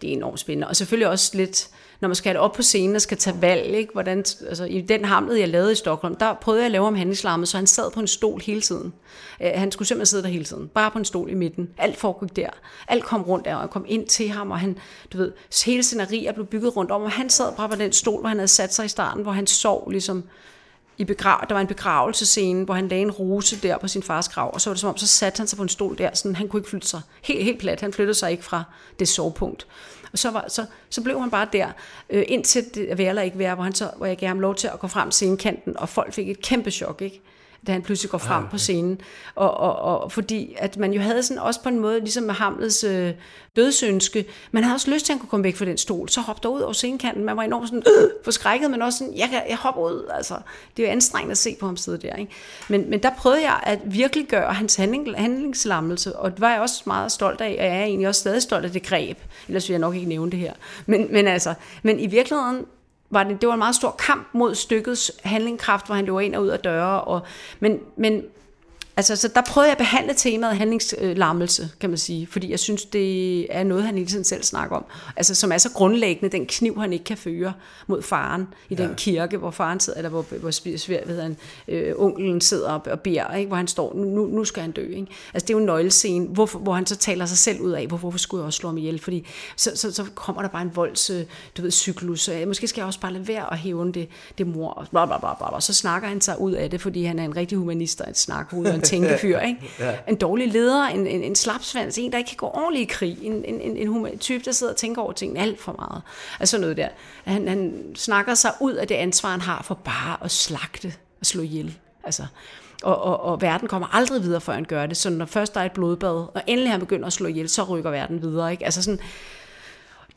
det er enormt spændende. Og selvfølgelig også lidt, når man skal have det op på scenen og skal tage valg, ikke? Hvordan, altså, i den hamlet, jeg lavede i Stockholm, der prøvede jeg at lave om handlingslammet, så han sad på en stol hele tiden. Uh, han skulle simpelthen sidde der hele tiden, bare på en stol i midten. Alt foregik der. Alt kom rundt der, og jeg kom ind til ham, og han, du ved, hele scenerier blev bygget rundt om, og han sad bare på den stol, hvor han havde sat sig i starten, hvor han sov ligesom, i begrav, der var en begravelsescene, hvor han lagde en rose der på sin fars grav, og så var det som om, så satte han sig på en stol der, sådan, han kunne ikke flytte sig. Helt, helt plat, han flyttede sig ikke fra det sovepunkt. Og så, var, så, så blev han bare der, øh, indtil det være eller ikke være, hvor, han så, hvor jeg gav ham lov til at gå frem til scenekanten, og folk fik et kæmpe chok, ikke? Da han pludselig går frem okay. på scenen. Og, og, og fordi at man jo havde sådan også på en måde, ligesom med Hamlets øh, dødsønske, man havde også lyst til, at han kunne komme væk fra den stol, så hoppede ud over scenekanten. Man var enormt sådan, øh, forskrækket, men også sådan, jeg, kan, jeg hopper ud. Altså, det er jo anstrengende at se på ham sidde der. Ikke? Men, men der prøvede jeg at virkelig gøre hans handling, handlingslammelse, og det var jeg også meget stolt af, og jeg er egentlig også stadig stolt af det greb. Ellers vil jeg nok ikke nævne det her. Men, men altså, men i virkeligheden, var det, det var en meget stor kamp mod stykkets handlingkraft, hvor han løber ind og ud af døre. Og, men, men Altså, så der prøvede jeg at behandle temaet handlingslammelse, kan man sige, fordi jeg synes, det er noget, han hele tiden selv snakker om. Altså, som er så grundlæggende, den kniv, han ikke kan føre mod faren i ja. den kirke, hvor faren sidder, eller hvor, hvor svært ved han, øh, onkelen sidder og, og beder, ikke? hvor han står, nu, nu skal han dø. Ikke? Altså, det er jo en nøglescene, hvor, hvor han så taler sig selv ud af, hvor, hvorfor skulle jeg også slå ham ihjel, fordi så, så, så kommer der bare en volds, øh, du ved, cyklus, måske skal jeg også bare lade være at hæve det, det mor, og bla, bla, bla, bla, og så snakker han sig ud af det, fordi han er en rigtig humanist og et snakhoved og en tænkefyr, [laughs] ikke? ja. En dårlig leder, en, en, en slapsvans, en, der ikke kan gå ordentligt i krig, en, en, en, en type, der sidder og tænker over tingene alt for meget. Altså noget der. Han, han snakker sig ud af det ansvar, han har for bare at slagte og slå ihjel. Altså, og, og, og verden kommer aldrig videre, før han gør det. Så når først der er et blodbad, og endelig han begynder at slå ihjel, så rykker verden videre. Ikke? Altså sådan,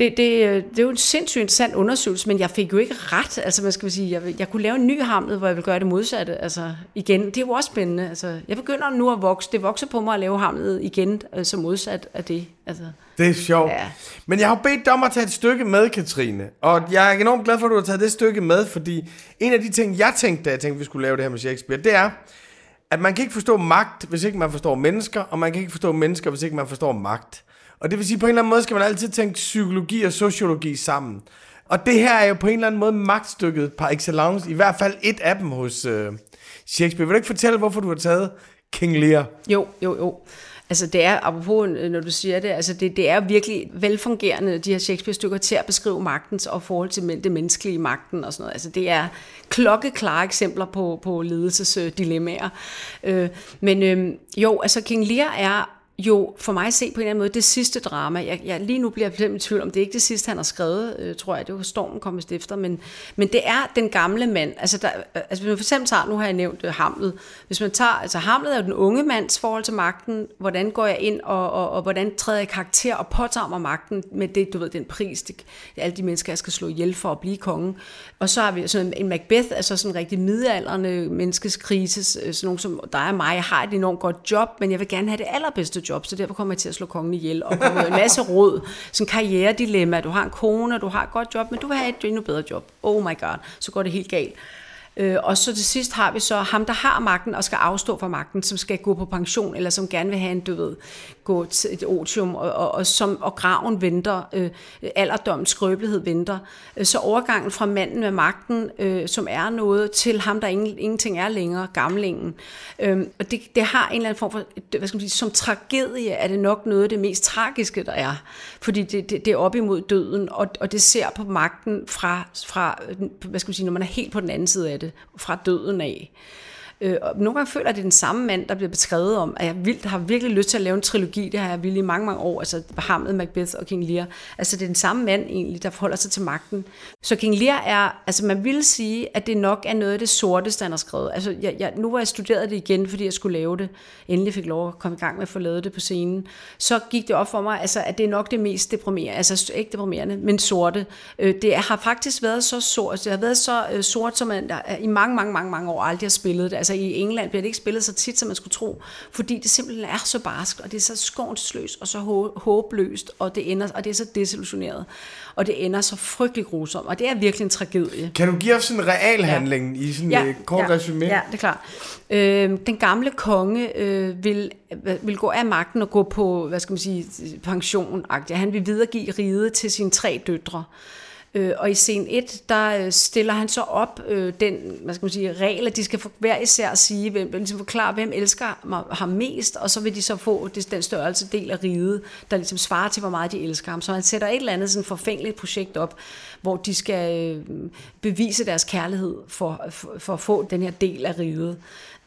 det, det, det er jo en sindssygt interessant undersøgelse, men jeg fik jo ikke ret. Altså, man skal sige, jeg, jeg kunne lave en ny hamlet, hvor jeg vil gøre det modsatte. Altså, igen, det er jo også spændende. Altså, jeg begynder nu at vokse. Det vokser på mig at lave hamlet igen, altså modsat af det. Altså, det er sjovt. Ja. Men jeg har bedt dig om at tage et stykke med, Katrine. Og jeg er enormt glad for, at du har taget det stykke med, fordi en af de ting, jeg tænkte, da jeg tænkte, vi skulle lave det her med Shakespeare, det er, at man kan ikke forstå magt, hvis ikke man forstår mennesker, og man kan ikke forstå mennesker, hvis ikke man forstår magt. Og det vil sige, på en eller anden måde skal man altid tænke psykologi og sociologi sammen. Og det her er jo på en eller anden måde magtstykket par excellence, i hvert fald et af dem hos øh, Shakespeare. Vil du ikke fortælle, hvorfor du har taget King Lear? Jo, jo, jo. Altså det er, apropos øh, når du siger det, altså det, det er virkelig velfungerende, de her Shakespeare-stykker, til at beskrive magtens og forhold til det menneskelige magten og sådan noget. Altså det er klokkeklare eksempler på, på ledelsesdilemmaer. Øh, men øh, jo, altså King Lear er jo for mig at se på en eller anden måde det sidste drama. Jeg, jeg lige nu bliver jeg i tvivl om, det er ikke det sidste, han har skrevet, øh, tror jeg. Det var Stormen kommer efter, men, men det er den gamle mand. Altså, der, øh, altså hvis man for eksempel tager, nu har jeg nævnt øh, Hamlet. Hvis man tager, altså Hamlet er jo den unge mands forhold til magten. Hvordan går jeg ind, og, og, og hvordan træder jeg karakter og påtager mig magten med det, du ved, den pris, det, det er alle de mennesker, jeg skal slå ihjel for at blive konge. Og så har vi sådan en Macbeth, altså sådan en rigtig midalderne menneskes krise, øh, sådan nogen som dig og mig, jeg har et enormt godt job, men jeg vil gerne have det allerbedste job, job, så derfor kommer jeg til at slå kongen ihjel, og kommer en masse råd, sådan karrieredilemma, du har en kone, du har et godt job, men du vil have et endnu bedre job. Oh my god, så går det helt galt. Øh, og så til sidst har vi så ham, der har magten og skal afstå fra magten, som skal gå på pension, eller som gerne vil have en, du ved, gå til et otium, og, og, og, som, og graven venter, øh, alderdommens skrøbelighed venter. Øh, så overgangen fra manden med magten, øh, som er noget, til ham, der ingen, ingenting er længere, gamlingen. Øh, og det, det har en eller anden form for, hvad skal man sige, som tragedie er det nok noget af det mest tragiske, der er. Fordi det, det, det er op imod døden, og, og det ser på magten fra, fra, hvad skal man sige, når man er helt på den anden side af det, fra døden af. Øh, og nogle gange føler jeg, at det er den samme mand, der bliver beskrevet om, at jeg vildt, har virkelig lyst til at lave en trilogi, det har jeg vildt i mange, mange år, altså Hamlet, Macbeth og King Lear. Altså det er den samme mand egentlig, der forholder sig til magten. Så King Lear er, altså man vil sige, at det nok er noget af det sorteste, han har skrevet. Altså jeg, jeg, nu var jeg studeret det igen, fordi jeg skulle lave det, endelig fik lov at komme i gang med at få lavet det på scenen, så gik det op for mig, altså, at det er nok det mest deprimerende, altså ikke deprimerende, men sorte. Øh, det har faktisk været så sort, det har været så øh, sort, som man der, i mange, mange, mange, mange år aldrig har spillet det. Altså i England bliver det ikke spillet så tit, som man skulle tro, fordi det simpelthen er så barsk, og det er så skånsløst og så håbløst, og det, ender, og det er så desillusioneret, og det ender så frygtelig grusomt, og det er virkelig en tragedie. Kan du give os en realhandling ja. i sådan ja, et kort ja, resume? Ja, det er klart. Øh, den gamle konge øh, vil, vil gå af magten og gå på, hvad skal man sige, pension -agtigt. Han vil videregive riget til sine tre døtre. Øh, Øh, og i scene 1, der øh, stiller han så op øh, den, hvad skal man sige, regel, at de skal hver især sige, hvem, ligesom forklare, hvem elsker ham mest, og så vil de så få den størrelse del af riget, der ligesom svarer til, hvor meget de elsker ham. Så han sætter et eller andet sådan forfængeligt projekt op, hvor de skal øh, bevise deres kærlighed for, for, for at få den her del af riget.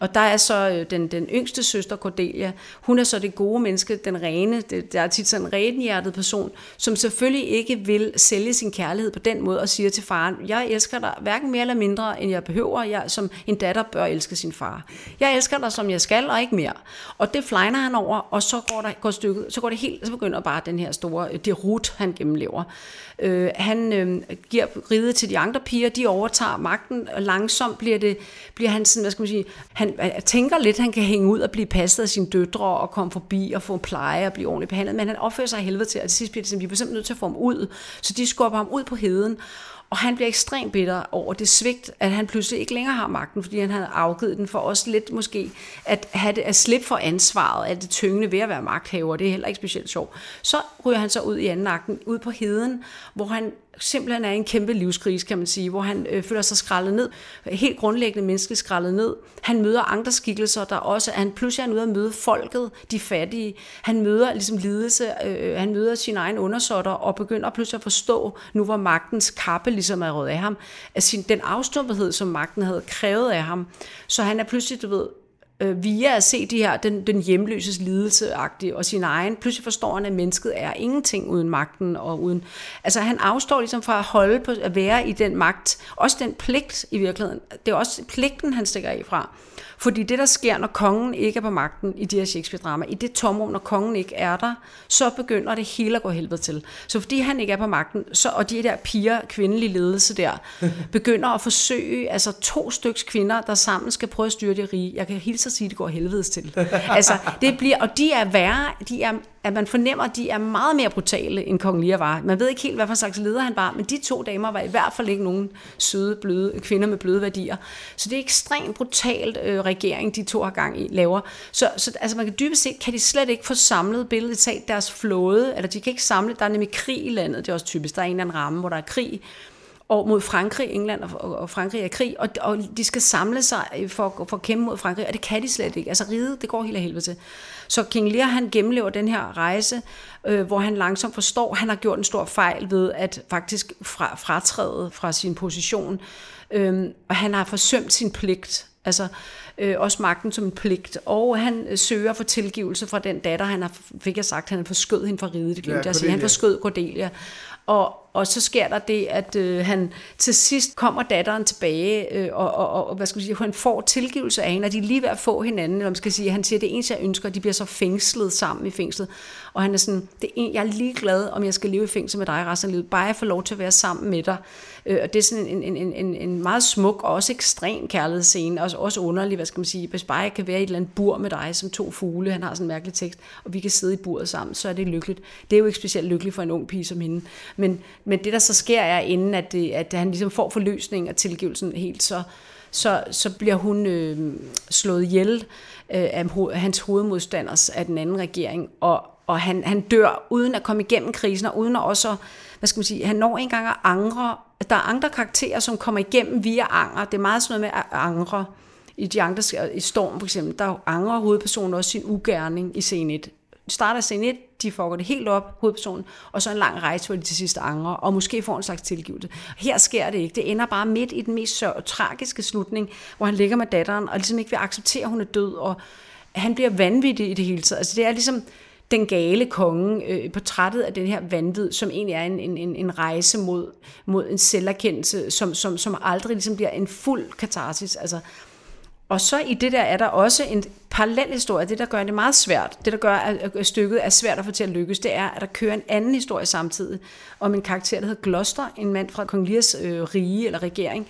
Og der er så øh, den, den yngste søster, Cordelia, hun er så det gode menneske, den rene, det, der er tit sådan en renhjertet person, som selvfølgelig ikke vil sælge sin kærlighed på den måde og siger til faren, jeg elsker dig hverken mere eller mindre, end jeg behøver, jeg, som en datter bør elske sin far. Jeg elsker dig, som jeg skal, og ikke mere. Og det flejner han over, og så går, der, går stykket, så går det helt, så begynder bare den her store øh, det rut, han gennemlever. Øh, han øh, giver ride til de andre piger, de overtager magten, og langsomt bliver, det, bliver han sådan, hvad skal man sige, han øh, tænker lidt, han kan hænge ud og blive passet af sine døtre og komme forbi og få en pleje og blive ordentligt behandlet, men han opfører sig helvede til, og til sidst bliver det sådan, vi er simpelthen nødt til at få ham ud, så de skubber ham ud på heden, og han bliver ekstremt bitter over det svigt, at han pludselig ikke længere har magten, fordi han havde afgivet den for os lidt måske, at, have det, at slippe for ansvaret af det tyngende ved at være magthaver. Det er heller ikke specielt sjovt. Så ryger han så ud i anden akten, ud på heden, hvor han simpelthen er en kæmpe livskrise, kan man sige, hvor han øh, føler sig skrællet ned, helt grundlæggende menneskeligt skrællet ned. Han møder andre skikkelser, der også, han pludselig er ude at møde folket, de fattige. Han møder ligesom lidelse, øh, han møder sin egen undersåtter og begynder pludselig at forstå, nu hvor magtens kappe ligesom er rød af ham, at sin, den afstumpethed, som magten havde krævet af ham. Så han er pludselig, du ved, øh, via at se de her, den, den hjemløses lidelse og sin egen, pludselig forstår han, at mennesket er ingenting uden magten og uden, altså han afstår ligesom fra at holde på at være i den magt, også den pligt i virkeligheden, det er også pligten, han stikker af fra. Fordi det, der sker, når kongen ikke er på magten i de her Shakespeare-drama, i det tomrum, når kongen ikke er der, så begynder det hele at gå helvede til. Så fordi han ikke er på magten, så, og de der piger, kvindelige ledelse der, [laughs] begynder at forsøge, altså to styks kvinder, der sammen skal prøve at styre det rige. Jeg kan hilse at sige, at det går helvedes til. altså, det bliver, og de er værre, de er at man fornemmer, at de er meget mere brutale, end kong Lear var. Man ved ikke helt, hvad for slags leder han var, men de to damer var i hvert fald ikke nogen søde, bløde kvinder med bløde værdier. Så det er ekstremt brutalt øh, regering, de to har gang i, laver. Så, så altså man kan dybest set, kan de slet ikke få samlet billedet, af deres flåde, eller de kan ikke samle, der er nemlig krig i landet, det er også typisk, der er en eller anden ramme, hvor der er krig, og mod Frankrig, England og, og Frankrig er krig, og, og de skal samle sig for, for at kæmpe mod Frankrig, og det kan de slet ikke. Altså ride, det går helt af helvede til. Så King Lear, han gennemlever den her rejse, øh, hvor han langsomt forstår, at han har gjort en stor fejl ved at faktisk fra, fratræde fra sin position, øh, og han har forsømt sin pligt. Altså, øh, også magten som en pligt, og han øh, søger for tilgivelse fra den datter, han har, fik jeg sagt, han har forskød hende fra riget, det glemte ja, jeg at sige, han forskød Cordelia, og, og så sker der det, at øh, han til sidst kommer datteren tilbage, øh, og, og, og hvad skal man sige, han får tilgivelse af hende, og de er lige ved at få hinanden, eller man skal sige, han siger, det eneste jeg ønsker, de bliver så fængslet sammen i fængslet, og han er sådan, det en, jeg er ligeglad, om jeg skal leve i fængsel med dig resten af livet, bare jeg får lov til at være sammen med dig. Øh, og det er sådan en, en, en, en meget smuk og også ekstrem kærlighedsscene, også, også underlig, hvad skal man sige, hvis bare jeg kan være i et eller andet bur med dig, som to fugle, han har sådan en mærkelig tekst, og vi kan sidde i buret sammen, så er det lykkeligt. Det er jo ikke specielt lykkeligt for en ung pige som hende, men, men det der så sker er, inden at, det, at han ligesom får forløsning og tilgivelsen helt, så, så, så bliver hun øh, slået ihjel øh, af hans hovedmodstanders af den anden regering, og, og han, han dør uden at komme igennem krisen, og uden at også, hvad skal man sige, han når engang at angre, der er andre karakterer, som kommer igennem via anger, det er meget sådan noget med at angre, i de andre, i Storm for eksempel, der angrer hovedpersonen også sin ugerning i scene 1, starter scene 1, de får det helt op, hovedpersonen, og så en lang rejse, hvor de til sidst angrer, og måske får en slags tilgivelse. Her sker det ikke. Det ender bare midt i den mest sørg- tragiske slutning, hvor han ligger med datteren, og ligesom ikke vil acceptere, at hun er død, og han bliver vanvittig i det hele taget. Altså det er ligesom den gale konge, øh, portrættet af den her vanvid, som egentlig er en, en, en rejse mod, mod en selverkendelse, som, som, som aldrig ligesom bliver en fuld katarsis. Altså, og så i det der er der også en parallel historie. Det, der gør det meget svært, det der gør, at stykket er svært at få til at lykkes, det er, at der kører en anden historie samtidig om en karakter, der hedder Gloster, en mand fra Kong Lears øh, rige eller regering,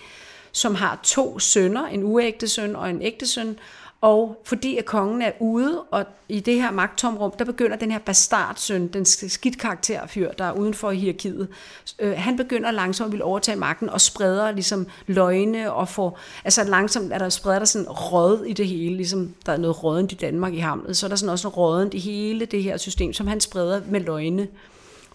som har to sønner, en uægte søn og en ægte søn, og fordi at kongen er ude, og i det her magttomrum, der begynder den her bastardsøn, den skidt karakterfyr, der er uden for hierarkiet, øh, han begynder langsomt at ville overtage magten og spreder ligesom løgne og får, altså langsomt er der spreder der sådan råd i det hele, ligesom der er noget rådent i Danmark i Hamlet, så er der sådan også rådent i hele det her system, som han spreder med løgne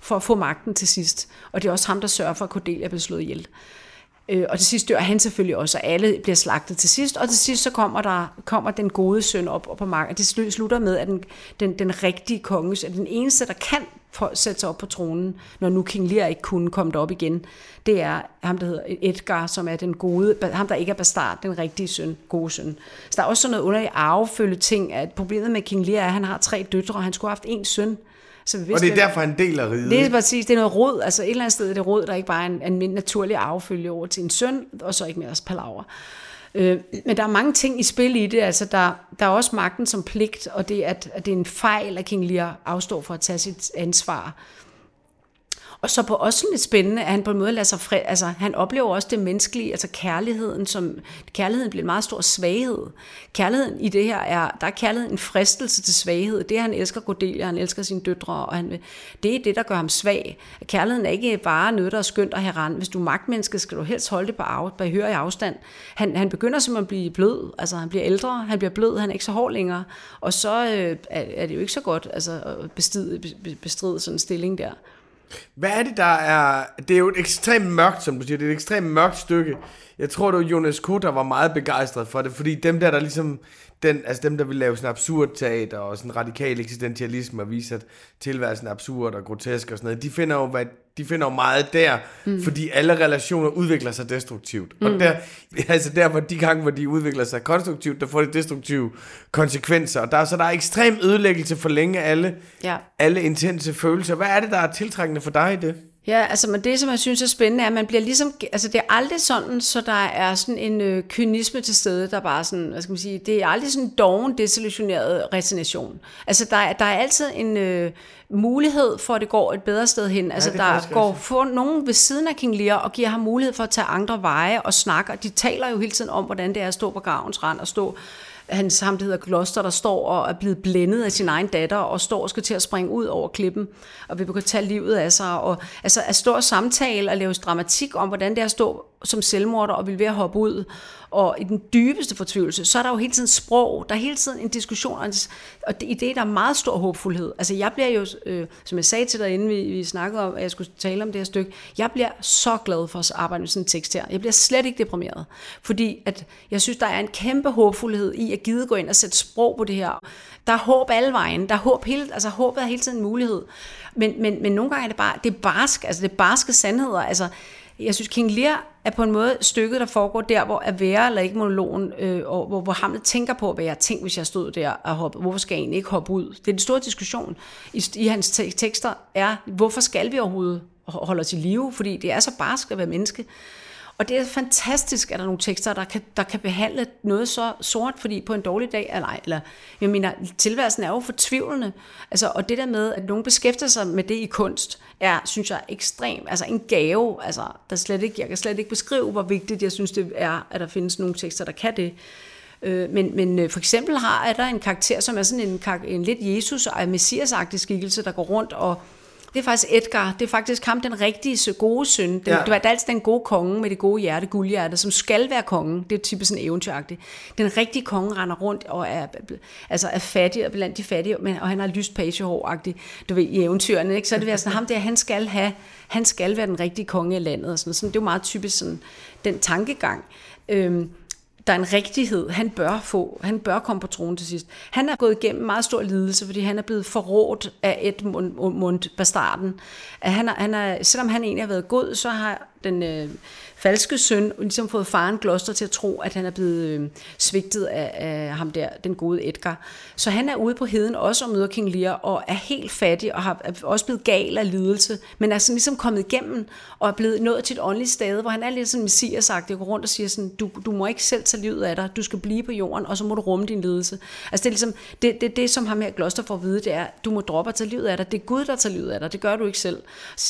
for at få magten til sidst. Og det er også ham, der sørger for, at Cordelia bliver slået ihjel. Øh, Øh, og til sidst dør han selvfølgelig også, og alle bliver slagtet til sidst. Og til sidst så kommer, der, kommer den gode søn op, op på marken. Det slutter med, at den, den, den rigtige konge, den eneste, der kan sætte sig op på tronen, når nu King Lear ikke kunne komme op igen, det er ham, der hedder Edgar, som er den gode, ham, der ikke er bastard, den rigtige søn, gode søn. Så der er også sådan noget underligt arvefølge ting, at problemet med King Lear er, at han har tre døtre, og han skulle have haft en søn, så hvis og det er derfor en del af riget? Det er præcis, det er noget råd. Altså et eller andet sted er det råd, der ikke bare er en, en naturlig affølge over til en søn, og så ikke mere palaver. Øh, men der er mange ting i spil i det. Altså der, der er også magten som pligt, og det at, at det er en fejl, at King Lear afstår for at tage sit ansvar. Og så på også lidt spændende, at han på en måde lader sig fred, altså han oplever også det menneskelige, altså kærligheden, som kærligheden bliver en meget stor svaghed. Kærligheden i det her er, der er kærligheden en fristelse til svaghed. Det han elsker Cordelia, han elsker sine døtre, og han, det er det, der gør ham svag. Kærligheden er ikke bare noget, der skønt at have rand. Hvis du er magtmenneske, skal du helst holde det på, af, på høre i afstand. Han, han begynder simpelthen at blive blød, altså han bliver ældre, han bliver blød, han er ikke så hård længere, og så øh, er, er det jo ikke så godt altså, at bestride, bestride sådan en stilling der. Hvad er det, der er... Det er jo et ekstremt mørkt, som du siger. Det er et ekstremt mørkt stykke. Jeg tror, det var Jonas K., der var meget begejstret for det, fordi dem der, der ligesom den, altså dem, der vil lave sådan absurd teater og sådan radikal eksistentialisme og vise, at tilværelsen er absurd og grotesk og sådan noget, de finder jo, hvad, de finder jo meget der, mm. fordi alle relationer udvikler sig destruktivt. Mm. Og der, [laughs] altså der, hvor de gange, hvor de udvikler sig konstruktivt, der får det destruktive konsekvenser. Og der, så der er ekstrem ødelæggelse for længe alle, ja. alle intense følelser. Hvad er det, der er tiltrækkende for dig i det? Ja, altså men det, som jeg synes er spændende, er, at man bliver ligesom, altså det er aldrig sådan, så der er sådan en øh, kynisme til stede, der bare sådan, hvad skal man sige, det er aldrig sådan en doven, desillusioneret resignation. Altså der, er, der er altid en øh, mulighed for, at det går et bedre sted hen. Altså ja, der går for nogen ved siden af King Lear og giver ham mulighed for at tage andre veje og snakke, de taler jo hele tiden om, hvordan det er at stå på gravens rand og stå hans, ham, der hedder Gloster, der står og er blevet blændet af sin egen datter, og står og skal til at springe ud over klippen, og vil begynde at tage livet af sig. Og, altså at stå og samtale og lave dramatik om, hvordan det er at stå som selvmorder og vil ved at hoppe ud, og i den dybeste fortvivlelse, så er der jo hele tiden sprog, der er hele tiden en diskussion, og i det er der meget stor håbfuldhed. Altså jeg bliver jo, øh, som jeg sagde til dig, inden vi, vi snakkede om, at jeg skulle tale om det her stykke, jeg bliver så glad for at arbejde med sådan en tekst her. Jeg bliver slet ikke deprimeret, fordi at jeg synes, der er en kæmpe håbfuldhed i at gide gå ind og sætte sprog på det her. Der er håb alle vejen, der er håb hele, altså håbet er hele tiden en mulighed. Men, men, men nogle gange er det bare, det er barsk, altså det er barske sandheder, altså jeg synes, King Lear er på en måde stykket, der foregår der, hvor er være eller ikke monologen, øh, og hvor, hvor Hamlet tænker på, hvad jeg tænkte, hvis jeg stod der og hoppede. Hvorfor skal jeg egentlig ikke hoppe ud? Det er den store diskussion i, i hans tekster, er, hvorfor skal vi overhovedet holde os i live? Fordi det er så barsk at være menneske. Og det er fantastisk, at der er nogle tekster, der kan, der kan behandle noget så sort, fordi på en dårlig dag, eller, eller jeg mener, tilværelsen er jo fortvivlende. Altså, og det der med, at nogen beskæftiger sig med det i kunst, er, synes jeg, ekstrem. Altså en gave, altså, der slet ikke, jeg kan slet ikke beskrive, hvor vigtigt jeg synes, det er, at der findes nogle tekster, der kan det. Øh, men, men øh, for eksempel har er der en karakter, som er sådan en, en lidt Jesus- og messias skikkelse, der går rundt og det er faktisk Edgar. Det er faktisk ham, den rigtige gode søn. Den, ja. Det var altid den gode konge med det gode hjerte, guldhjerte, som skal være kongen. Det er typisk sådan eventyragtigt. Den rigtige konge render rundt og er, altså er fattig og blandt de fattige, men, og han har lyst pagehår du ved, i eventyrene. Ikke? Så er det sådan, ham der, han skal have, han skal være den rigtige konge i landet. Og sådan, sådan, det er jo meget typisk sådan, den tankegang. Øhm, der er en rigtighed. Han bør få, han bør komme på tronen til sidst. Han er gået igennem meget stor lidelse, fordi han er blevet forrådt af Edmund Bastarden. At han er, han er, selvom han egentlig har været god, så har den øh, falske søn og ligesom fået faren Gloster til at tro, at han er blevet øh, svigtet af, af ham der, den gode Edgar. Så han er ude på heden også og møder King Lear og er helt fattig og har er også blevet gal af lidelse, men er sådan ligesom kommet igennem og er blevet nået til et åndeligt sted, hvor han er lidt sådan messiasagtig og går rundt og siger sådan, du, du må ikke selv tage livet af dig, du skal blive på jorden, og så må du rumme din lidelse. Altså det er ligesom, det, det, det som ham her Gloster får at vide, det er, du må droppe at tage livet af dig, det er Gud, der tager livet af dig, det gør du ikke selv.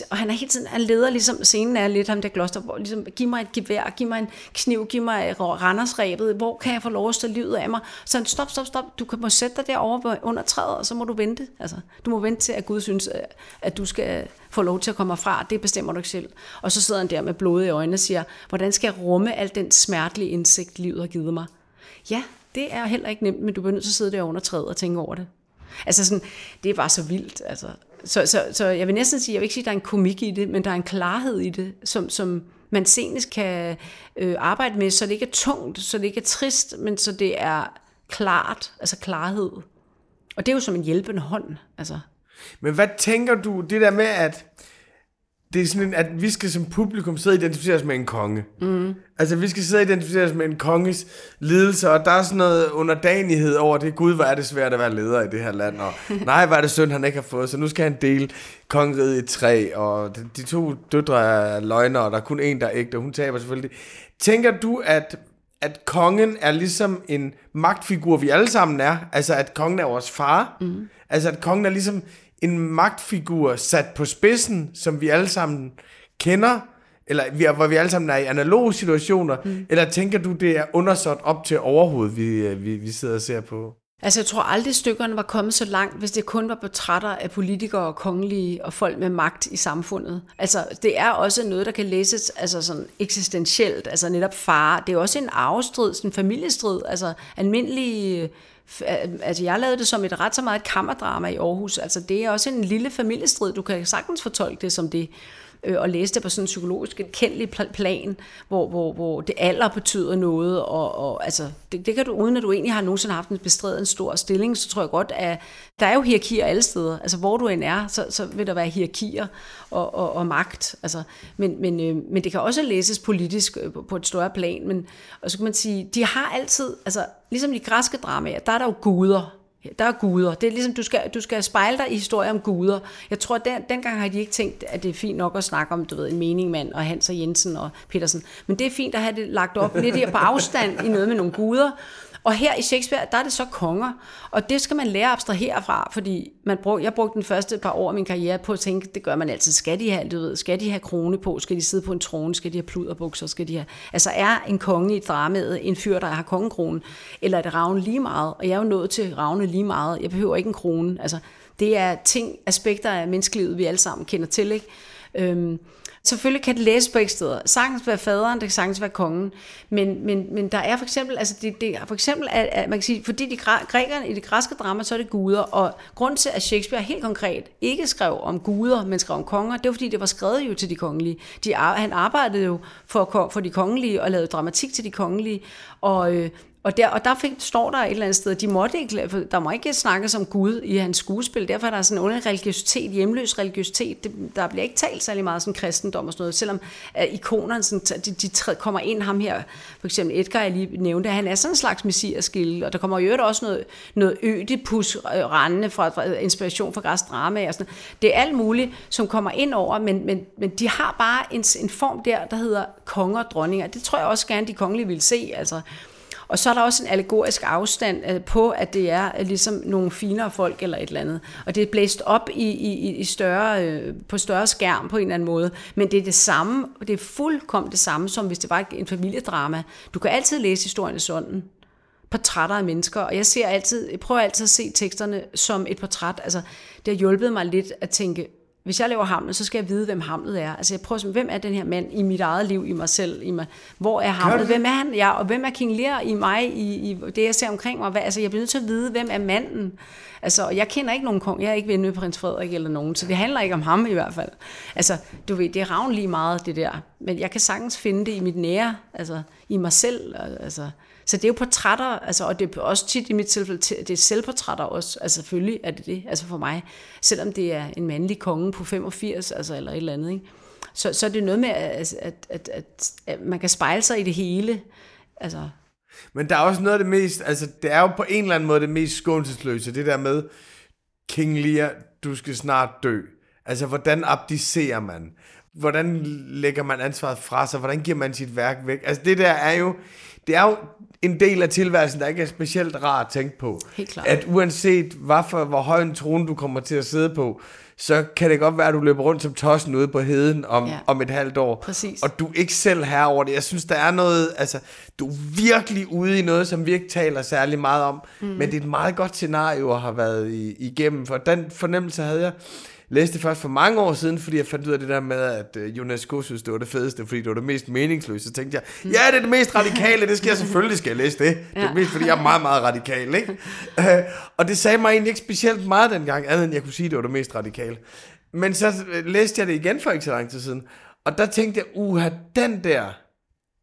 Og han er hele tiden, han leder ligesom, scenen er lidt ham der Gloster, hvor ligesom, giv mig et gevær, giv mig en kniv, giv mig øh, rendersrebet, hvor kan jeg få lov at stå livet af mig? Så stop, stop, stop, du kan må sætte dig derovre under træet, og så må du vente. Altså, du må vente til, at Gud synes, øh, at du skal få lov til at komme fra. Det bestemmer du ikke selv. Og så sidder han der med blodet i øjnene og siger, hvordan skal jeg rumme al den smertelige indsigt, livet har givet mig? Ja, det er heller ikke nemt, men du bliver nødt til at sidde der under træet og tænke over det. Altså sådan, det er bare så vildt. Altså. Så, så, så jeg vil næsten sige, jeg vil ikke sige, at der er en komik i det, men der er en klarhed i det, som, som man senest kan øh, arbejde med, så det ikke er tungt, så det ikke er trist, men så det er klart, altså klarhed. Og det er jo som en hjælpende hånd. Altså. Men hvad tænker du, det der med, at det er sådan, at vi skal som publikum sidde og identificere os med en konge. Mm. Altså, vi skal sidde og identificere os med en konges lidelse, og der er sådan noget underdanighed over det. Gud, hvor er det svært at være leder i det her land, og [laughs] nej, hvor er det synd, han ikke har fået, så nu skal han dele kongeriget i tre, og de to døtre er løgner, og der er kun en, der er ægte, og hun taber selvfølgelig. Tænker du, at at kongen er ligesom en magtfigur, vi alle sammen er. Altså, at kongen er vores far. Mm. Altså, at kongen er ligesom en magtfigur sat på spidsen, som vi alle sammen kender, eller vi er, hvor vi alle sammen er i analoge situationer, mm. eller tænker du, det er undersat op til overhovedet, vi, øh, vi, vi sidder og ser på? Altså, jeg tror aldrig, stykkerne var kommet så langt, hvis det kun var portrætter af politikere og kongelige og folk med magt i samfundet. Altså, det er også noget, der kan læses altså sådan eksistentielt, altså netop far. Det er også en arvestrid, sådan en familiestrid, altså almindelige altså jeg lavede det som et ret så meget kammerdrama i Aarhus. Altså det er også en lille familiestrid. Du kan sagtens fortolke det som det øh, og læse det på sådan en psykologisk kendelig plan, hvor, hvor, hvor det alder betyder noget, og, og altså, det, det kan du, uden at du egentlig har nogensinde haft en bestredet en stor stilling, så tror jeg godt, at der er jo hierarkier alle steder. Altså hvor du end er, så, så vil der være hierarkier og, og, og magt. Altså, men, men, øh, men det kan også læses politisk øh, på et større plan, men og så kan man sige, de har altid, altså ligesom de græske dramaer, der er der jo guder, der er guder. Det er ligesom, du skal, du skal spejle dig i historier om guder. Jeg tror, at den, dengang har de ikke tænkt, at det er fint nok at snakke om, du ved, en meningmand og Hans og Jensen og Petersen. Men det er fint at have det lagt op lidt her på afstand i noget med nogle guder. Og her i Shakespeare, der er det så konger, og det skal man lære at abstrahere fra, fordi man brug, jeg brugte den første par år af min karriere på at tænke, det gør man altid, skal de have, du ved, skal de have krone på, skal de sidde på en trone, skal de have pluderbukser, skal de have, altså er en konge i dramaet en fyr, der har kongekronen? eller er det Ravne lige meget, og jeg er jo nået til Ravne lige meget, jeg behøver ikke en krone, altså det er ting, aspekter af menneskelivet, vi alle sammen kender til, ikke? Øhm, Selvfølgelig kan det læses begge steder. Sagtens være faderen, det kan sagtens være kongen. Men, men, men der er for eksempel, altså det, det, for eksempel at, at man kan sige, fordi de grækerne i det græske drama, så er det guder. Og grund til, at Shakespeare helt konkret ikke skrev om guder, men skrev om konger, det var fordi, det var skrevet jo til de kongelige. De, han arbejdede jo for, for de kongelige og lavede dramatik til de kongelige. Og, øh, og der, og der fik, står der et eller andet sted, de måtte ikke, der må ikke snakkes om Gud i hans skuespil, derfor er der sådan en under religiøsitet, hjemløs religiøsitet, det, der bliver ikke talt særlig meget som kristendom og sådan noget, selvom uh, ikonerne, sådan, de, de træd, kommer ind, ham her, for eksempel Edgar, jeg lige nævnte, han er sådan en slags messiaskilde, og der kommer jo også noget, noget ødipus øh, rendende fra, fra øh, inspiration fra græs drama og sådan Det er alt muligt, som kommer ind over, men, men, men de har bare en, en form der, der hedder konger og dronninger. Det tror jeg også gerne, de kongelige vil se, altså og så er der også en allegorisk afstand øh, på, at det er øh, ligesom nogle finere folk eller et eller andet. Og det er blæst op i, i, i større, øh, på større skærm på en eller anden måde. Men det er det samme, det er fuldkommen det samme, som hvis det var en familiedrama. Du kan altid læse historien sådan portrætter af mennesker, og jeg ser altid, jeg prøver altid at se teksterne som et portræt. Altså, det har hjulpet mig lidt at tænke, hvis jeg laver Hamlet, så skal jeg vide, hvem Hamlet er. Altså jeg prøver at hvem er den her mand i mit eget liv, i mig selv? I mig? Hvor er Hamlet? Hvem er han? Ja, og hvem er King Lear i mig, i, i det jeg ser omkring mig? Hvad, altså jeg bliver nødt til at vide, hvem er manden? Altså, jeg kender ikke nogen kong. Jeg er ikke ven med prins Frederik eller nogen, så det handler ikke om ham i hvert fald. Altså, du ved, det er ravn lige meget, det der. Men jeg kan sagtens finde det i mit nære, altså i mig selv. Altså, så det er jo portrætter, altså, og det er også tit i mit tilfælde, det er selvportrætter også, altså selvfølgelig er det det, altså for mig, selvom det er en mandlig konge på 85, altså eller et eller andet, ikke? Så, så er det noget med, at, altså, at, at, at, at man kan spejle sig i det hele, altså men der er også noget af det mest, altså det er jo på en eller anden måde det mest skånselsløse, det der med, King Lear, du skal snart dø. Altså, hvordan abdicerer man? Hvordan lægger man ansvaret fra sig? Hvordan giver man sit værk væk? Altså, det der er jo, det er jo en del af tilværelsen, der ikke er specielt rar at tænke på. Helt klart. At uanset hvad for, hvor høj en trone du kommer til at sidde på, så kan det godt være, at du løber rundt som tossen ude på heden om, ja. om et halvt år. Præcis. Og du er ikke selv her over det. Jeg synes, der er noget, altså, du er virkelig ude i noget, som vi ikke taler særlig meget om. Mm. Men det er et meget godt scenario at have været i, igennem, for den fornemmelse havde jeg læste det først for mange år siden, fordi jeg fandt ud af det der med, at UNESCO synes, det var det fedeste, fordi det var det mest meningsløse. Så tænkte jeg, ja, det er det mest radikale, det skal jeg selvfølgelig skal jeg læse det. Det er mest, fordi jeg er meget, meget radikal, ikke? uh, [laughs] og det sagde mig egentlig ikke specielt meget dengang, andet end jeg kunne sige, det var det mest radikale. Men så øh, læste jeg det igen for ikke så lang tid siden, og der tænkte jeg, uha, den der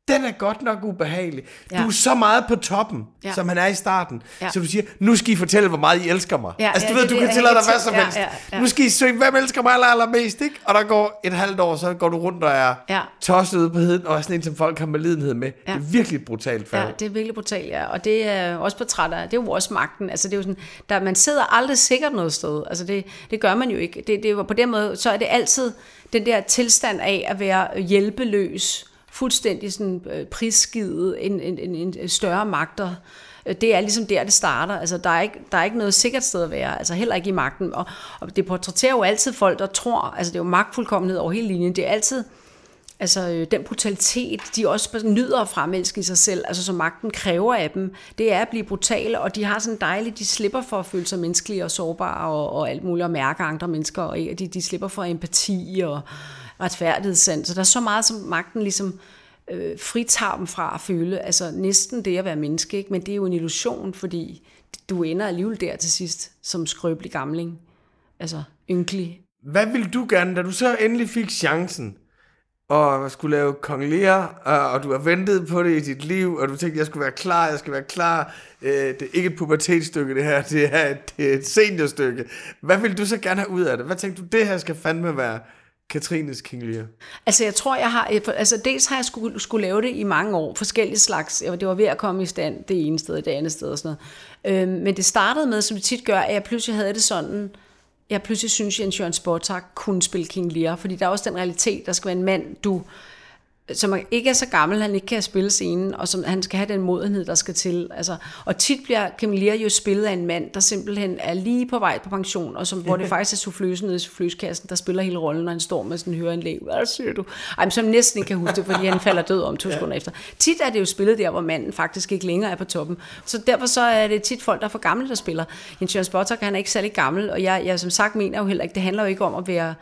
den er godt nok ubehagelig. Ja. Du er så meget på toppen, ja. som han er i starten. Ja. Så du siger, nu skal I fortælle, hvor meget I elsker mig. Ja, altså du ja, ved, det, du kan tillade dig hvad som helst. Ja, ja, ja. Nu skal I søge, hvem elsker mig aller, allermest, ikke? Og der går et halvt år, så går du rundt og er ja. tosset ude på heden, og er sådan en, som folk har med lidenhed med. Ja. Det er virkelig brutalt færdigt. Ja, det er virkelig brutalt, ja. Og det er også på træt af, det er jo også magten. Altså det er jo sådan, der, man sidder aldrig sikkert noget sted. Altså det, det gør man jo ikke. Det, det på den måde, så er det altid den der tilstand af at være hjælpeløs, fuldstændig sådan øh, prisgivet en, en, en, en større magter. Øh, det er ligesom der, det starter. Altså, der, er ikke, der er ikke noget sikkert sted at være, altså heller ikke i magten. Og, og det portrætterer jo altid folk, der tror, altså det er jo magtfuldkommenhed over hele linjen. Det er altid altså, øh, den brutalitet, de også nyder at fremelske i sig selv, altså som magten kræver af dem, det er at blive brutale, og de har sådan dejligt, de slipper for at føle sig menneskelige og sårbare og, og alt muligt, og mærke andre mennesker, og de, de slipper for empati og, retfærdighedssand. Så der er så meget, som magten ligesom øh, fritager dem fra at føle. Altså næsten det at være menneske, ikke? men det er jo en illusion, fordi du ender alligevel der til sidst som skrøbelig gamling. Altså ynkelig. Hvad ville du gerne, da du så endelig fik chancen, og skulle lave Kong Lear, øh, og du har ventet på det i dit liv, og du tænkte, jeg skulle være klar, jeg skal være klar. Øh, det er ikke et pubertetsstykke, det her, det er, det er et seniorstykke. Hvad vil du så gerne have ud af det? Hvad tænkte du, det her skal fandme være Katrines King Lear? Altså jeg tror, jeg har, altså dels har jeg skulle, skulle lave det i mange år, forskellige slags, det var ved at komme i stand det ene sted, det andet sted og sådan noget. Øhm, men det startede med, som det tit gør, at jeg pludselig havde det sådan, jeg pludselig synes, at Jens Jørgen Sportak kunne spille King Lear, fordi der er også den realitet, der skal være en mand, du som ikke er så gammel, han ikke kan spille scenen, og som han skal have den modenhed, der skal til. Altså, og tit bliver Camilla jo spillet af en mand, der simpelthen er lige på vej på pension, og som, hvor det [laughs] faktisk er souffløsen nede i souffløskassen, der spiller hele rollen, når han står med sådan en høreanlæg. Hvad siger du? Ej, som næsten ikke kan huske det, fordi han falder død om to sekunder ja. efter. Tit er det jo spillet der, hvor manden faktisk ikke længere er på toppen. Så derfor så er det tit folk, der er for gamle, der spiller. Jens Jørgen Spotter, han er ikke særlig gammel, og jeg, jeg som sagt mener jo heller ikke, det handler jo ikke om at være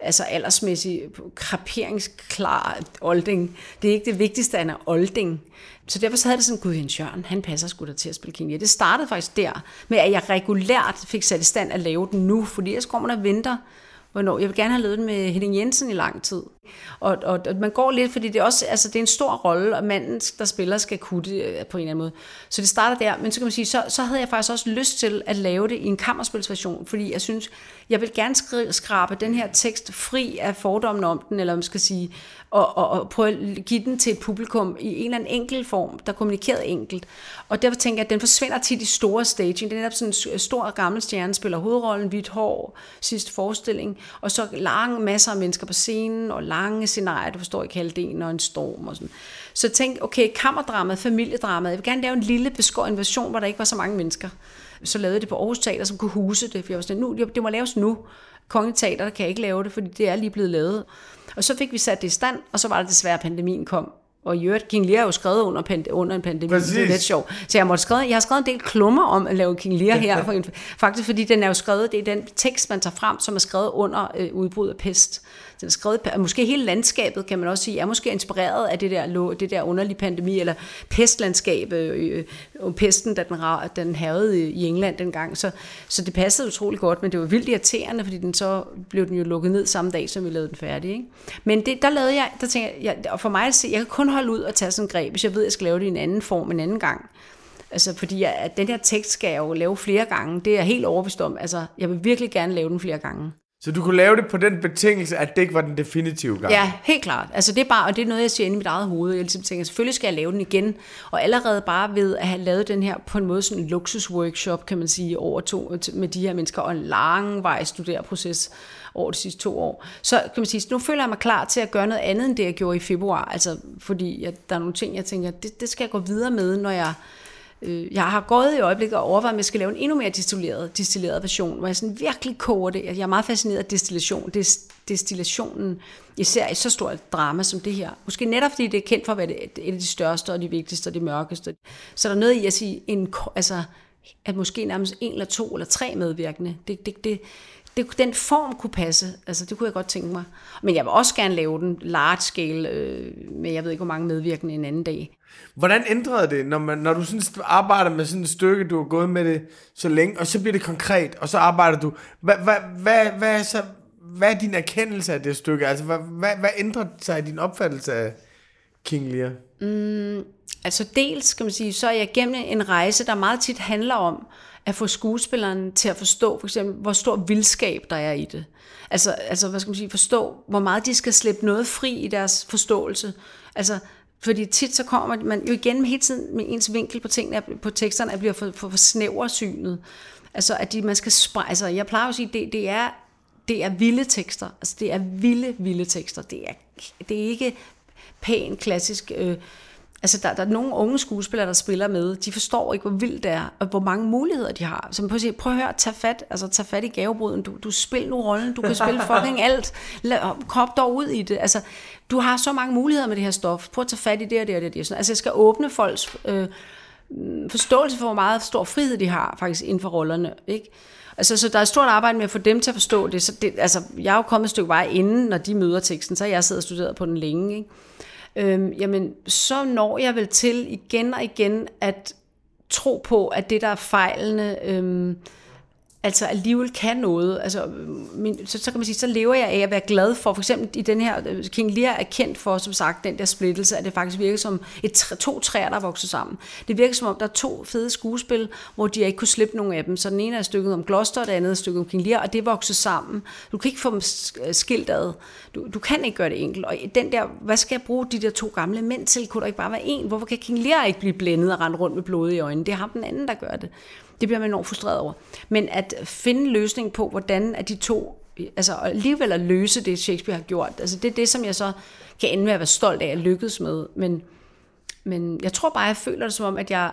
altså aldersmæssig kraperingsklar olding. Det er ikke det vigtigste, at han er olding. Så derfor så havde det sådan, gud Jens Jørgen, han passer sgu da til at spille King Lear. Det startede faktisk der, med at jeg regulært fik sat i stand at lave den nu, fordi jeg går man og venter, hvornår. Jeg vil gerne have lavet den med Henning Jensen i lang tid. Og, og, og man går lidt, fordi det er også, altså det er en stor rolle, og manden, der spiller, skal kunne det øh, på en eller anden måde. Så det starter der, men så kan man sige, så, så havde jeg faktisk også lyst til at lave det i en kammerspilsversion, fordi jeg synes, jeg vil gerne skri- skrabe den her tekst fri af fordommen om den, eller man skal sige, og, og, og prøve at give den til et publikum i en eller anden enkel form, der kommunikerer enkelt. Og derfor tænker jeg, at den forsvinder tit i store staging. Det er netop sådan en stor gammel stjerne, spiller hovedrollen, hvidt hår, sidste forestilling, og så lange masser af mennesker på scenen, og lange scenarier, du forstår ikke halvdelen, og en storm og sådan. Så tænk, okay, kammerdramaet, familiedramaet, jeg vil gerne lave en lille beskåret version, hvor der ikke var så mange mennesker. Så lavede jeg det på Aarhus Teater, som kunne huse det, for jeg var sådan, nu, det må laves nu. Kongeteater kan jeg ikke lave det, fordi det er lige blevet lavet. Og så fik vi sat det i stand, og så var det desværre, at pandemien kom. Og i øvrigt, King Lear er jo skrevet under, pand- under en pandemi. Præcis. Det er lidt sjovt. Så jeg, måtte skrive, jeg har skrevet en del klummer om at lave King Lear her. faktisk fordi den er jo skrevet, det er den tekst, man tager frem, som er skrevet under øh, udbrud af pest. Den er skrevet, måske hele landskabet, kan man også sige, er måske inspireret af det der, det der underlige pandemi, eller pestlandskab, øh, øh, pesten, da den, den havede i England dengang. Så, så det passede utrolig godt, men det var vildt irriterende, fordi den så blev den jo lukket ned samme dag, som vi lavede den færdig. Ikke? Men det, der lavede jeg, der tænkte jeg, og for mig at se, jeg kan kun holde ud og tage sådan en greb, hvis jeg ved, at jeg skal lave det i en anden form en anden gang. Altså, fordi jeg, at den her tekst skal jeg jo lave flere gange. Det er jeg helt overbevist om. Altså, jeg vil virkelig gerne lave den flere gange. Så du kunne lave det på den betingelse, at det ikke var den definitive gang? Ja, helt klart. Altså det er bare, og det er noget, jeg siger inde i mit eget hoved. Jeg ligesom tænker, selvfølgelig skal jeg lave den igen. Og allerede bare ved at have lavet den her på en måde sådan en luksusworkshop, kan man sige, over to, med de her mennesker, og en lang vej studereproces over de sidste to år. Så kan man sige, nu føler jeg mig klar til at gøre noget andet, end det jeg gjorde i februar. Altså fordi jeg, der er nogle ting, jeg tænker, det, det skal jeg gå videre med, når jeg Øh, jeg har gået i øjeblikket og overvejet, om jeg skal lave en endnu mere distilleret, distilleret version, hvor jeg sådan virkelig koger det. Jeg er meget fascineret af distillation. Destillationen, især i så stort drama som det her. Måske netop fordi det er kendt for at være det, et af de største og de vigtigste og de mørkeste. Så der er noget i at sige, en, altså, at måske nærmest en eller to eller tre medvirkende. Det, det, det, det, den form kunne passe. Altså, det kunne jeg godt tænke mig. Men jeg vil også gerne lave den large scale, øh, med jeg ved ikke, hvor mange medvirkende en anden dag. Hvordan ændrede det, når, man, når du sådan arbejder med sådan et stykke, du har gået med det så længe, og så bliver det konkret, og så arbejder du. Hvad, hvad, hvad, hvad, er, så, hvad er din erkendelse af det stykke? Altså, hvad, hvad, hvad ændrer sig i din opfattelse af King Lear? Mm, altså dels, skal man sige, så er jeg gennem en rejse, der meget tit handler om, at få skuespilleren til at forstå, for eksempel, hvor stor vildskab der er i det. Altså, altså hvad skal man sige, forstå, hvor meget de skal slippe noget fri i deres forståelse. Altså, fordi tit så kommer man jo igen hele tiden med ens vinkel på tingene, på teksterne, at bliver for, for, for snæversynet. Altså, at de, man skal spre, altså, jeg plejer at sige, det, det er det er vilde tekster. Altså, det er vilde, vilde tekster. Det er, det er ikke pæn, klassisk øh, Altså, der, der er nogle unge skuespillere, der spiller med. De forstår ikke, hvor vildt det er, og hvor mange muligheder de har. Så prøv at, sige, prøv at høre, tag fat, altså, tag fat i gavebruden. Du, du spiller nu rollen, du kan spille [laughs] fucking alt. Lad, krop dog ud i det. Altså, du har så mange muligheder med det her stof. Prøv at tage fat i det og det og det. Og det. Altså, jeg skal åbne folks øh, mm, forståelse for, hvor meget stor frihed de har, faktisk, inden for rollerne. Ikke? Altså, så der er et stort arbejde med at få dem til at forstå det. Så det altså, jeg er jo kommet et stykke vej inden, når de møder teksten, så har jeg siddet og studeret på den længe. Ikke? øhm, jamen så når jeg vel til igen og igen at tro på, at det der er fejlende, øhm, altså alligevel kan noget. Altså, min, så, så kan man sige, så lever jeg af at være glad for, for eksempel i den her, øh, King Lear er kendt for, som sagt, den der splittelse, at det faktisk virker som et, to træer, der vokser sammen. Det virker som om, der er to fede skuespil, hvor de ikke kunne slippe nogen af dem. Så den ene er stykket om Gloucester, og det andet er stykket om King Lear, og det vokser sammen. Du kan ikke få dem øh, skilt ad. Du, du kan ikke gøre det enkelt. Og den der, hvad skal jeg bruge de der to gamle mænd til? Kunne der ikke bare være en? Hvorfor kan King Lear ikke blive blændet og rende rundt med blod i øjnene? Det er ham den anden, der gør det. Det bliver man enormt frustreret over. Men at finde en løsning på, hvordan er de to, altså alligevel at løse det, Shakespeare har gjort, altså det er det, som jeg så kan ende med at være stolt af at lykkes med. Men, men jeg tror bare, jeg føler det som om, at jeg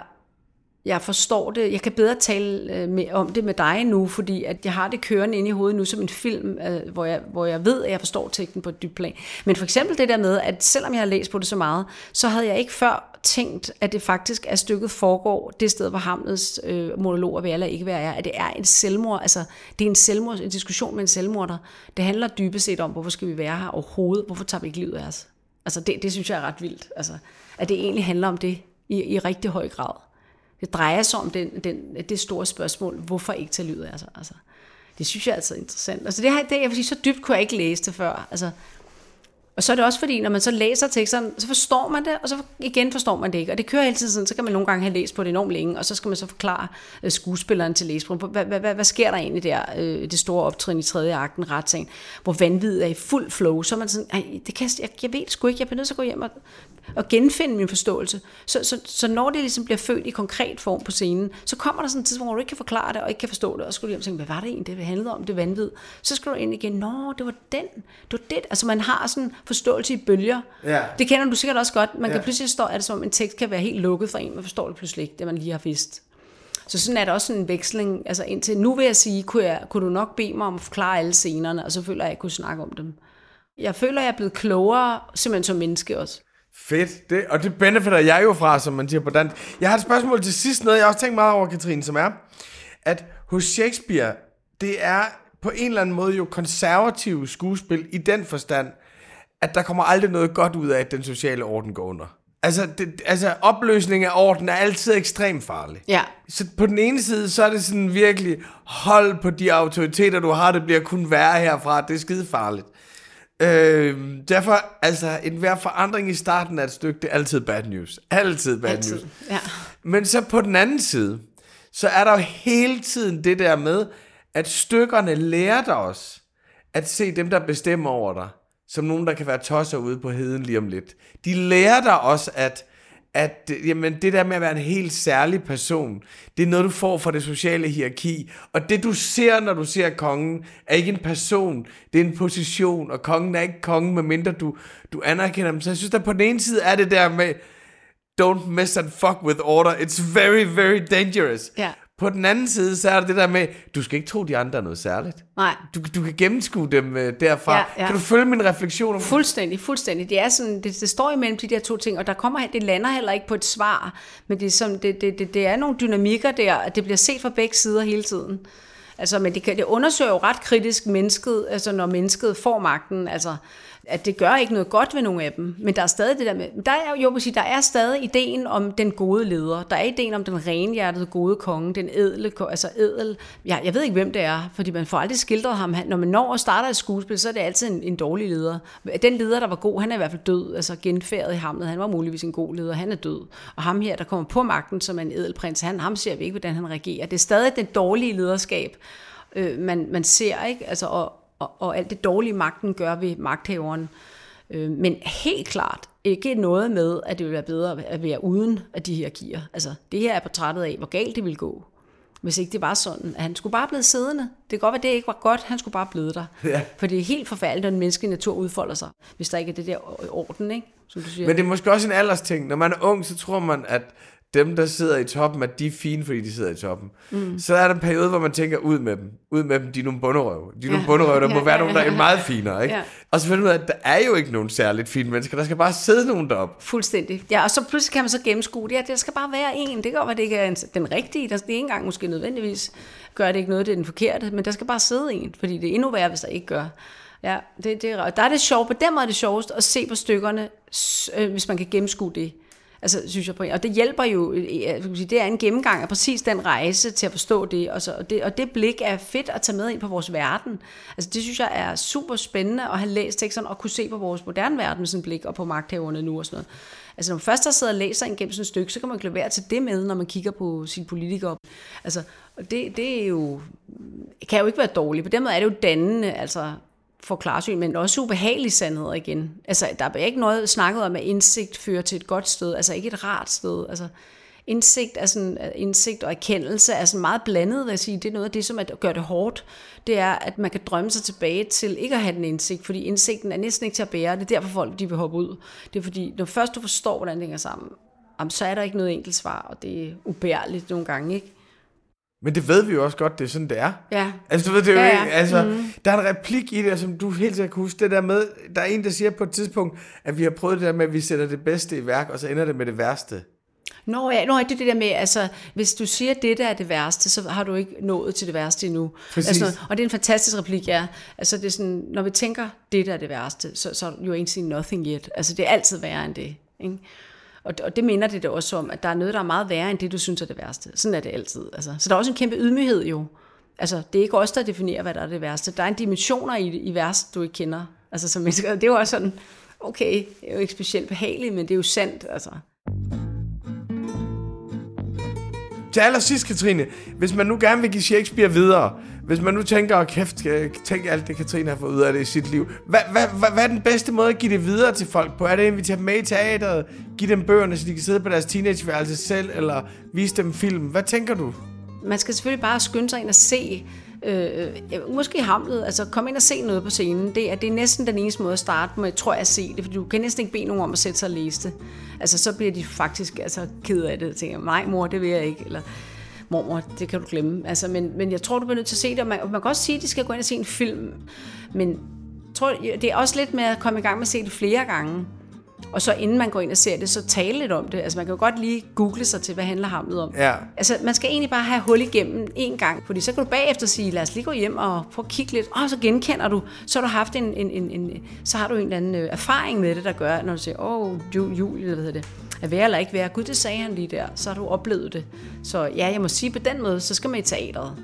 jeg forstår det. Jeg kan bedre tale øh, med, om det med dig nu, fordi at jeg har det kørende inde i hovedet nu som en film, øh, hvor, jeg, hvor jeg ved, at jeg forstår teksten på et dybt plan. Men for eksempel det der med, at selvom jeg har læst på det så meget, så havde jeg ikke før tænkt, at det faktisk er stykket foregår det sted, hvor Hamlets øh, monologer vil eller ikke være er, at det er en selvmord, altså det er en selvmord, en diskussion med en selvmorder. Det handler dybest set om, hvorfor skal vi være her overhovedet? Hvorfor tager vi ikke livet af os? Altså det, det synes jeg er ret vildt, altså, at det egentlig handler om det i, i rigtig høj grad. Det drejer sig om den, den, det store spørgsmål, hvorfor ikke tage livet af sig? Altså, det synes jeg er altså interessant. Altså det, her, det, jeg vil sige, så dybt kunne jeg ikke læse det før. Altså, og så er det også fordi, når man så læser teksterne, så forstår man det, og så igen forstår man det ikke. Og det kører hele tiden sådan, så kan man nogle gange have læst på det enormt længe, og så skal man så forklare øh, skuespilleren til læsbrugeren, hvad, hvad, hvad, hvad sker der egentlig der, øh, det store optrin i tredje akten, retssagen, hvor vanvittigt er i fuld flow, så er man sådan, det kan, jeg, jeg ved sgu ikke, jeg bliver nødt til at gå hjem og, og genfinde min forståelse. Så, så, så når det ligesom bliver født i konkret form på scenen, så kommer der sådan en tidspunkt, hvor du ikke kan forklare det, og ikke kan forstå det, og så skal du hjem og tænke, hvad var det egentlig, det handlede om, det vanvid. Så skal du ind igen, nå, det var den, det var det. Altså man har sådan forståelse i bølger. Ja. Det kender du sikkert også godt. Man kan pludselig stå, at det som om en tekst kan være helt lukket for en, man forstår det pludselig ikke, det man lige har vidst. Så sådan er der også en veksling. Altså indtil nu vil jeg sige, kunne, jeg, kunne du nok bede mig om at forklare alle scenerne, og så føler jeg, at jeg kunne snakke om dem. Jeg føler, at jeg er blevet klogere, simpelthen som menneske også. Fedt. Det, og det benefitter jeg jo fra, som man siger på dansk. Jeg har et spørgsmål til sidst, noget jeg også tænkt meget over, Katrine, som er, at hos Shakespeare, det er på en eller anden måde jo konservative skuespil i den forstand, at der kommer aldrig noget godt ud af, at den sociale orden går under. Altså, det, altså opløsning af orden er altid ekstremt farlig. Ja. Så på den ene side, så er det sådan virkelig, hold på de autoriteter, du har, det bliver kun værre herfra, det er skide farligt. Øh, derfor, altså, en hver forandring i starten af et stykke, det er altid bad news. Altid bad Altid. news. Ja. Men så på den anden side, så er der jo hele tiden det der med, at stykkerne lærer dig også at se dem, der bestemmer over dig, som nogen, der kan være tosser ude på heden lige om lidt. De lærer dig også, at, at jamen, det der med at være en helt særlig person, det er noget, du får fra det sociale hierarki. Og det, du ser, når du ser kongen, er ikke en person, det er en position, og kongen er ikke kongen, medmindre du, du anerkender dem. Så jeg synes, at på den ene side er det der med, don't mess and fuck with order. It's very, very dangerous. Ja. På den anden side, så er der det der med, du skal ikke tro, de andre er noget særligt. Nej. Du, du kan gennemskue dem uh, derfra. Ja, ja. Kan du følge min refleksion om Fuldstændig, fuldstændig. Det, er sådan, det, det står imellem de der to ting, og der kommer, det lander heller ikke på et svar, men det er, som, det, det, det, det er nogle dynamikker der, at det bliver set fra begge sider hele tiden. Altså, men det, kan, det undersøger jo ret kritisk mennesket, altså når mennesket får magten, altså at det gør ikke noget godt ved nogle af dem, men der er stadig det der med, der er jo, sige, der er stadig ideen om den gode leder, der er ideen om den renhjertede gode konge, den edle, altså edel, ja, jeg ved ikke hvem det er, fordi man får aldrig skildret ham, når man når og starter et skuespil, så er det altid en, en dårlig leder. Den leder, der var god, han er i hvert fald død, altså genfærdet i hamlet, han var muligvis en god leder, han er død, og ham her, der kommer på magten som en edelprins, han, ham ser vi ikke, hvordan han regerer. Det er stadig den dårlige lederskab, øh, man, man ser, ikke? Altså, og, og, og alt det dårlige magten gør ved magthaveren. Øh, men helt klart ikke noget med, at det ville være bedre at være uden af de her kier. Altså, det her er portrættet af, hvor galt det ville gå, hvis ikke det var sådan. At han skulle bare blive siddende. Det kan godt være, at det ikke var godt, han skulle bare blive der. Ja. For det er helt forfærdeligt, når den menneskelige natur udfolder sig, hvis der ikke er det der orden, ikke? Som du siger. Men det er måske også en aldersting. Når man er ung, så tror man, at dem, der sidder i toppen, at de er fine, fordi de sidder i toppen. Mm. Så er der en periode, hvor man tænker, ud med dem. Ud med dem, de er nogle bunderøv. De er nogle Ja. bunderøv, der Ja, [laughs] må være ja, nogen, der ja, er ja. meget finere. Ikke? Ja. Og så finder man ud af, at der er jo ikke nogen særligt fine mennesker. Der skal bare sidde nogen derop. Fuldstændig. Ja, og så pludselig kan man så gennemskue det. Ja, det skal bare være en. Det kan godt være, det ikke er en- den rigtige. Der skal ikke engang måske nødvendigvis gøre det ikke noget, det er den forkerte. Men der skal bare sidde en, fordi det er endnu værre, hvis der ikke gør. Ja, det, det er, der er det sjovt. På den måde er det sjovest at se på stykkerne, øh, hvis man kan gennemskue det. Altså, synes jeg på Og det hjælper jo, øh, øh, jeg det er en gennemgang af præcis den rejse til at forstå det. Og, så, og det. og det blik er fedt at tage med ind på vores verden. Altså, det synes jeg er super spændende at have læst teksterne og kunne se på vores moderne verden med sådan et blik og på magthaverne nu og sådan noget. Altså, når man først har siddet og læser en gennem sådan et stykke, så kan man ikke til det med, når man kigger på sine politikere. Altså, og det, det er jo, kan jo ikke være dårligt. På den måde er det jo dannende, altså for klarsyn, men også ubehagelige sandheder igen. Altså, der er ikke noget snakket om, at indsigt fører til et godt sted, altså ikke et rart sted. Altså, indsigt, er sådan, øh, indsigt og erkendelse er sådan meget blandet, vil jeg sige. Det er noget af det, som at gør det hårdt. Det er, at man kan drømme sig tilbage til ikke at have den indsigt, fordi indsigten er næsten ikke til at bære. Det er derfor folk de vil hoppe ud. Det er fordi, når først du forstår, hvordan det hænger sammen, jamen, så er der ikke noget enkelt svar, og det er ubærligt nogle gange, ikke? Men det ved vi jo også godt, det er sådan, det er. Ja. Altså, du ved, det er jo Ja, ja, ja. ikke, altså, mm. der er en replik i det, som du helt sikkert kan huske, det der med, der er en, der siger på et tidspunkt, at vi har prøvet det der med, at vi sætter det bedste i værk, og så ender det med det værste. Nå ja, nå, det er det der med, altså, hvis du siger, at det der er det værste, så har du ikke nået til det værste endnu. Præcis. Altså, og det er en fantastisk replik, ja. Altså, det er sådan, når vi tænker, det der er det værste, så, så you ain't seen nothing yet. Altså, det er altid værre end det. Ikke? Og, og det minder det da også om, at der er noget, der er meget værre end det, du synes er det værste. Sådan er det altid. Altså. Så der er også en kæmpe ydmyghed jo. Altså, det er ikke os, der definerer, hvad der er det værste. Der er en dimensioner i, i værst, du ikke kender. Altså, som mennesker. Det er jo også sådan, okay, det er jo ikke specielt behageligt, men det er jo sandt. Altså. Til allersidst, Katrine, hvis man nu gerne vil give Shakespeare videre, hvis man nu tænker, oh, kæft, tænk alt det, Katrine har fået ud af det i sit liv. Hvad, hvad, hvad, hvad er den bedste måde at give det videre til folk på? Er det at invitere dem med i teateret, give dem bøgerne, så de kan sidde på deres teenageværelse selv, eller vise dem film? Hvad tænker du? man skal selvfølgelig bare skynde sig ind og se, Øh, øh, måske Hamlet, altså kom ind og se noget på scenen. Det er, det er næsten den eneste måde at starte med, tror jeg, at se det, for du kan næsten ikke bede nogen om at sætte sig og læse det. Altså, så bliver de faktisk altså, ked af det, og tænker, nej mor, det vil jeg ikke, eller mormor, det kan du glemme. Altså, men, men jeg tror, du bliver nødt til at se det, og man, og man kan også sige, at de skal gå ind og se en film, men tror, det er også lidt med at komme i gang med at se det flere gange. Og så inden man går ind og ser det, så tale lidt om det. Altså man kan jo godt lige google sig til, hvad handler Hamlet om. Ja. Altså man skal egentlig bare have hul igennem en gang, fordi så kan du bagefter sige, lad os lige gå hjem og prøve at kigge lidt. Og så genkender du, så har du haft en, en, en, en så har du en eller anden øh, erfaring med det, der gør, når du siger, åh, oh, Julie, hvad hedder det, at være eller ikke være. Gud, det sagde han lige der. Så har du oplevet det. Så ja, jeg må sige, på den måde, så skal man i teateret.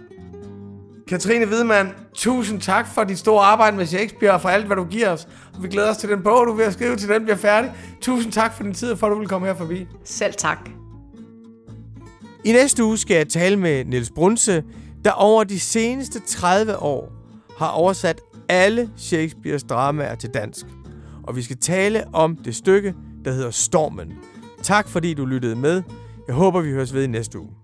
Katrine Hvidmann, tusind tak for dit store arbejde med Shakespeare og for alt, hvad du giver os. Vi glæder os til den bog, du er ved at skrive, til den bliver færdig. Tusind tak for din tid, og for at du vil komme her forbi. Selv tak. I næste uge skal jeg tale med Niels Brunse, der over de seneste 30 år har oversat alle Shakespeares dramaer til dansk. Og vi skal tale om det stykke, der hedder Stormen. Tak fordi du lyttede med. Jeg håber, vi høres ved i næste uge.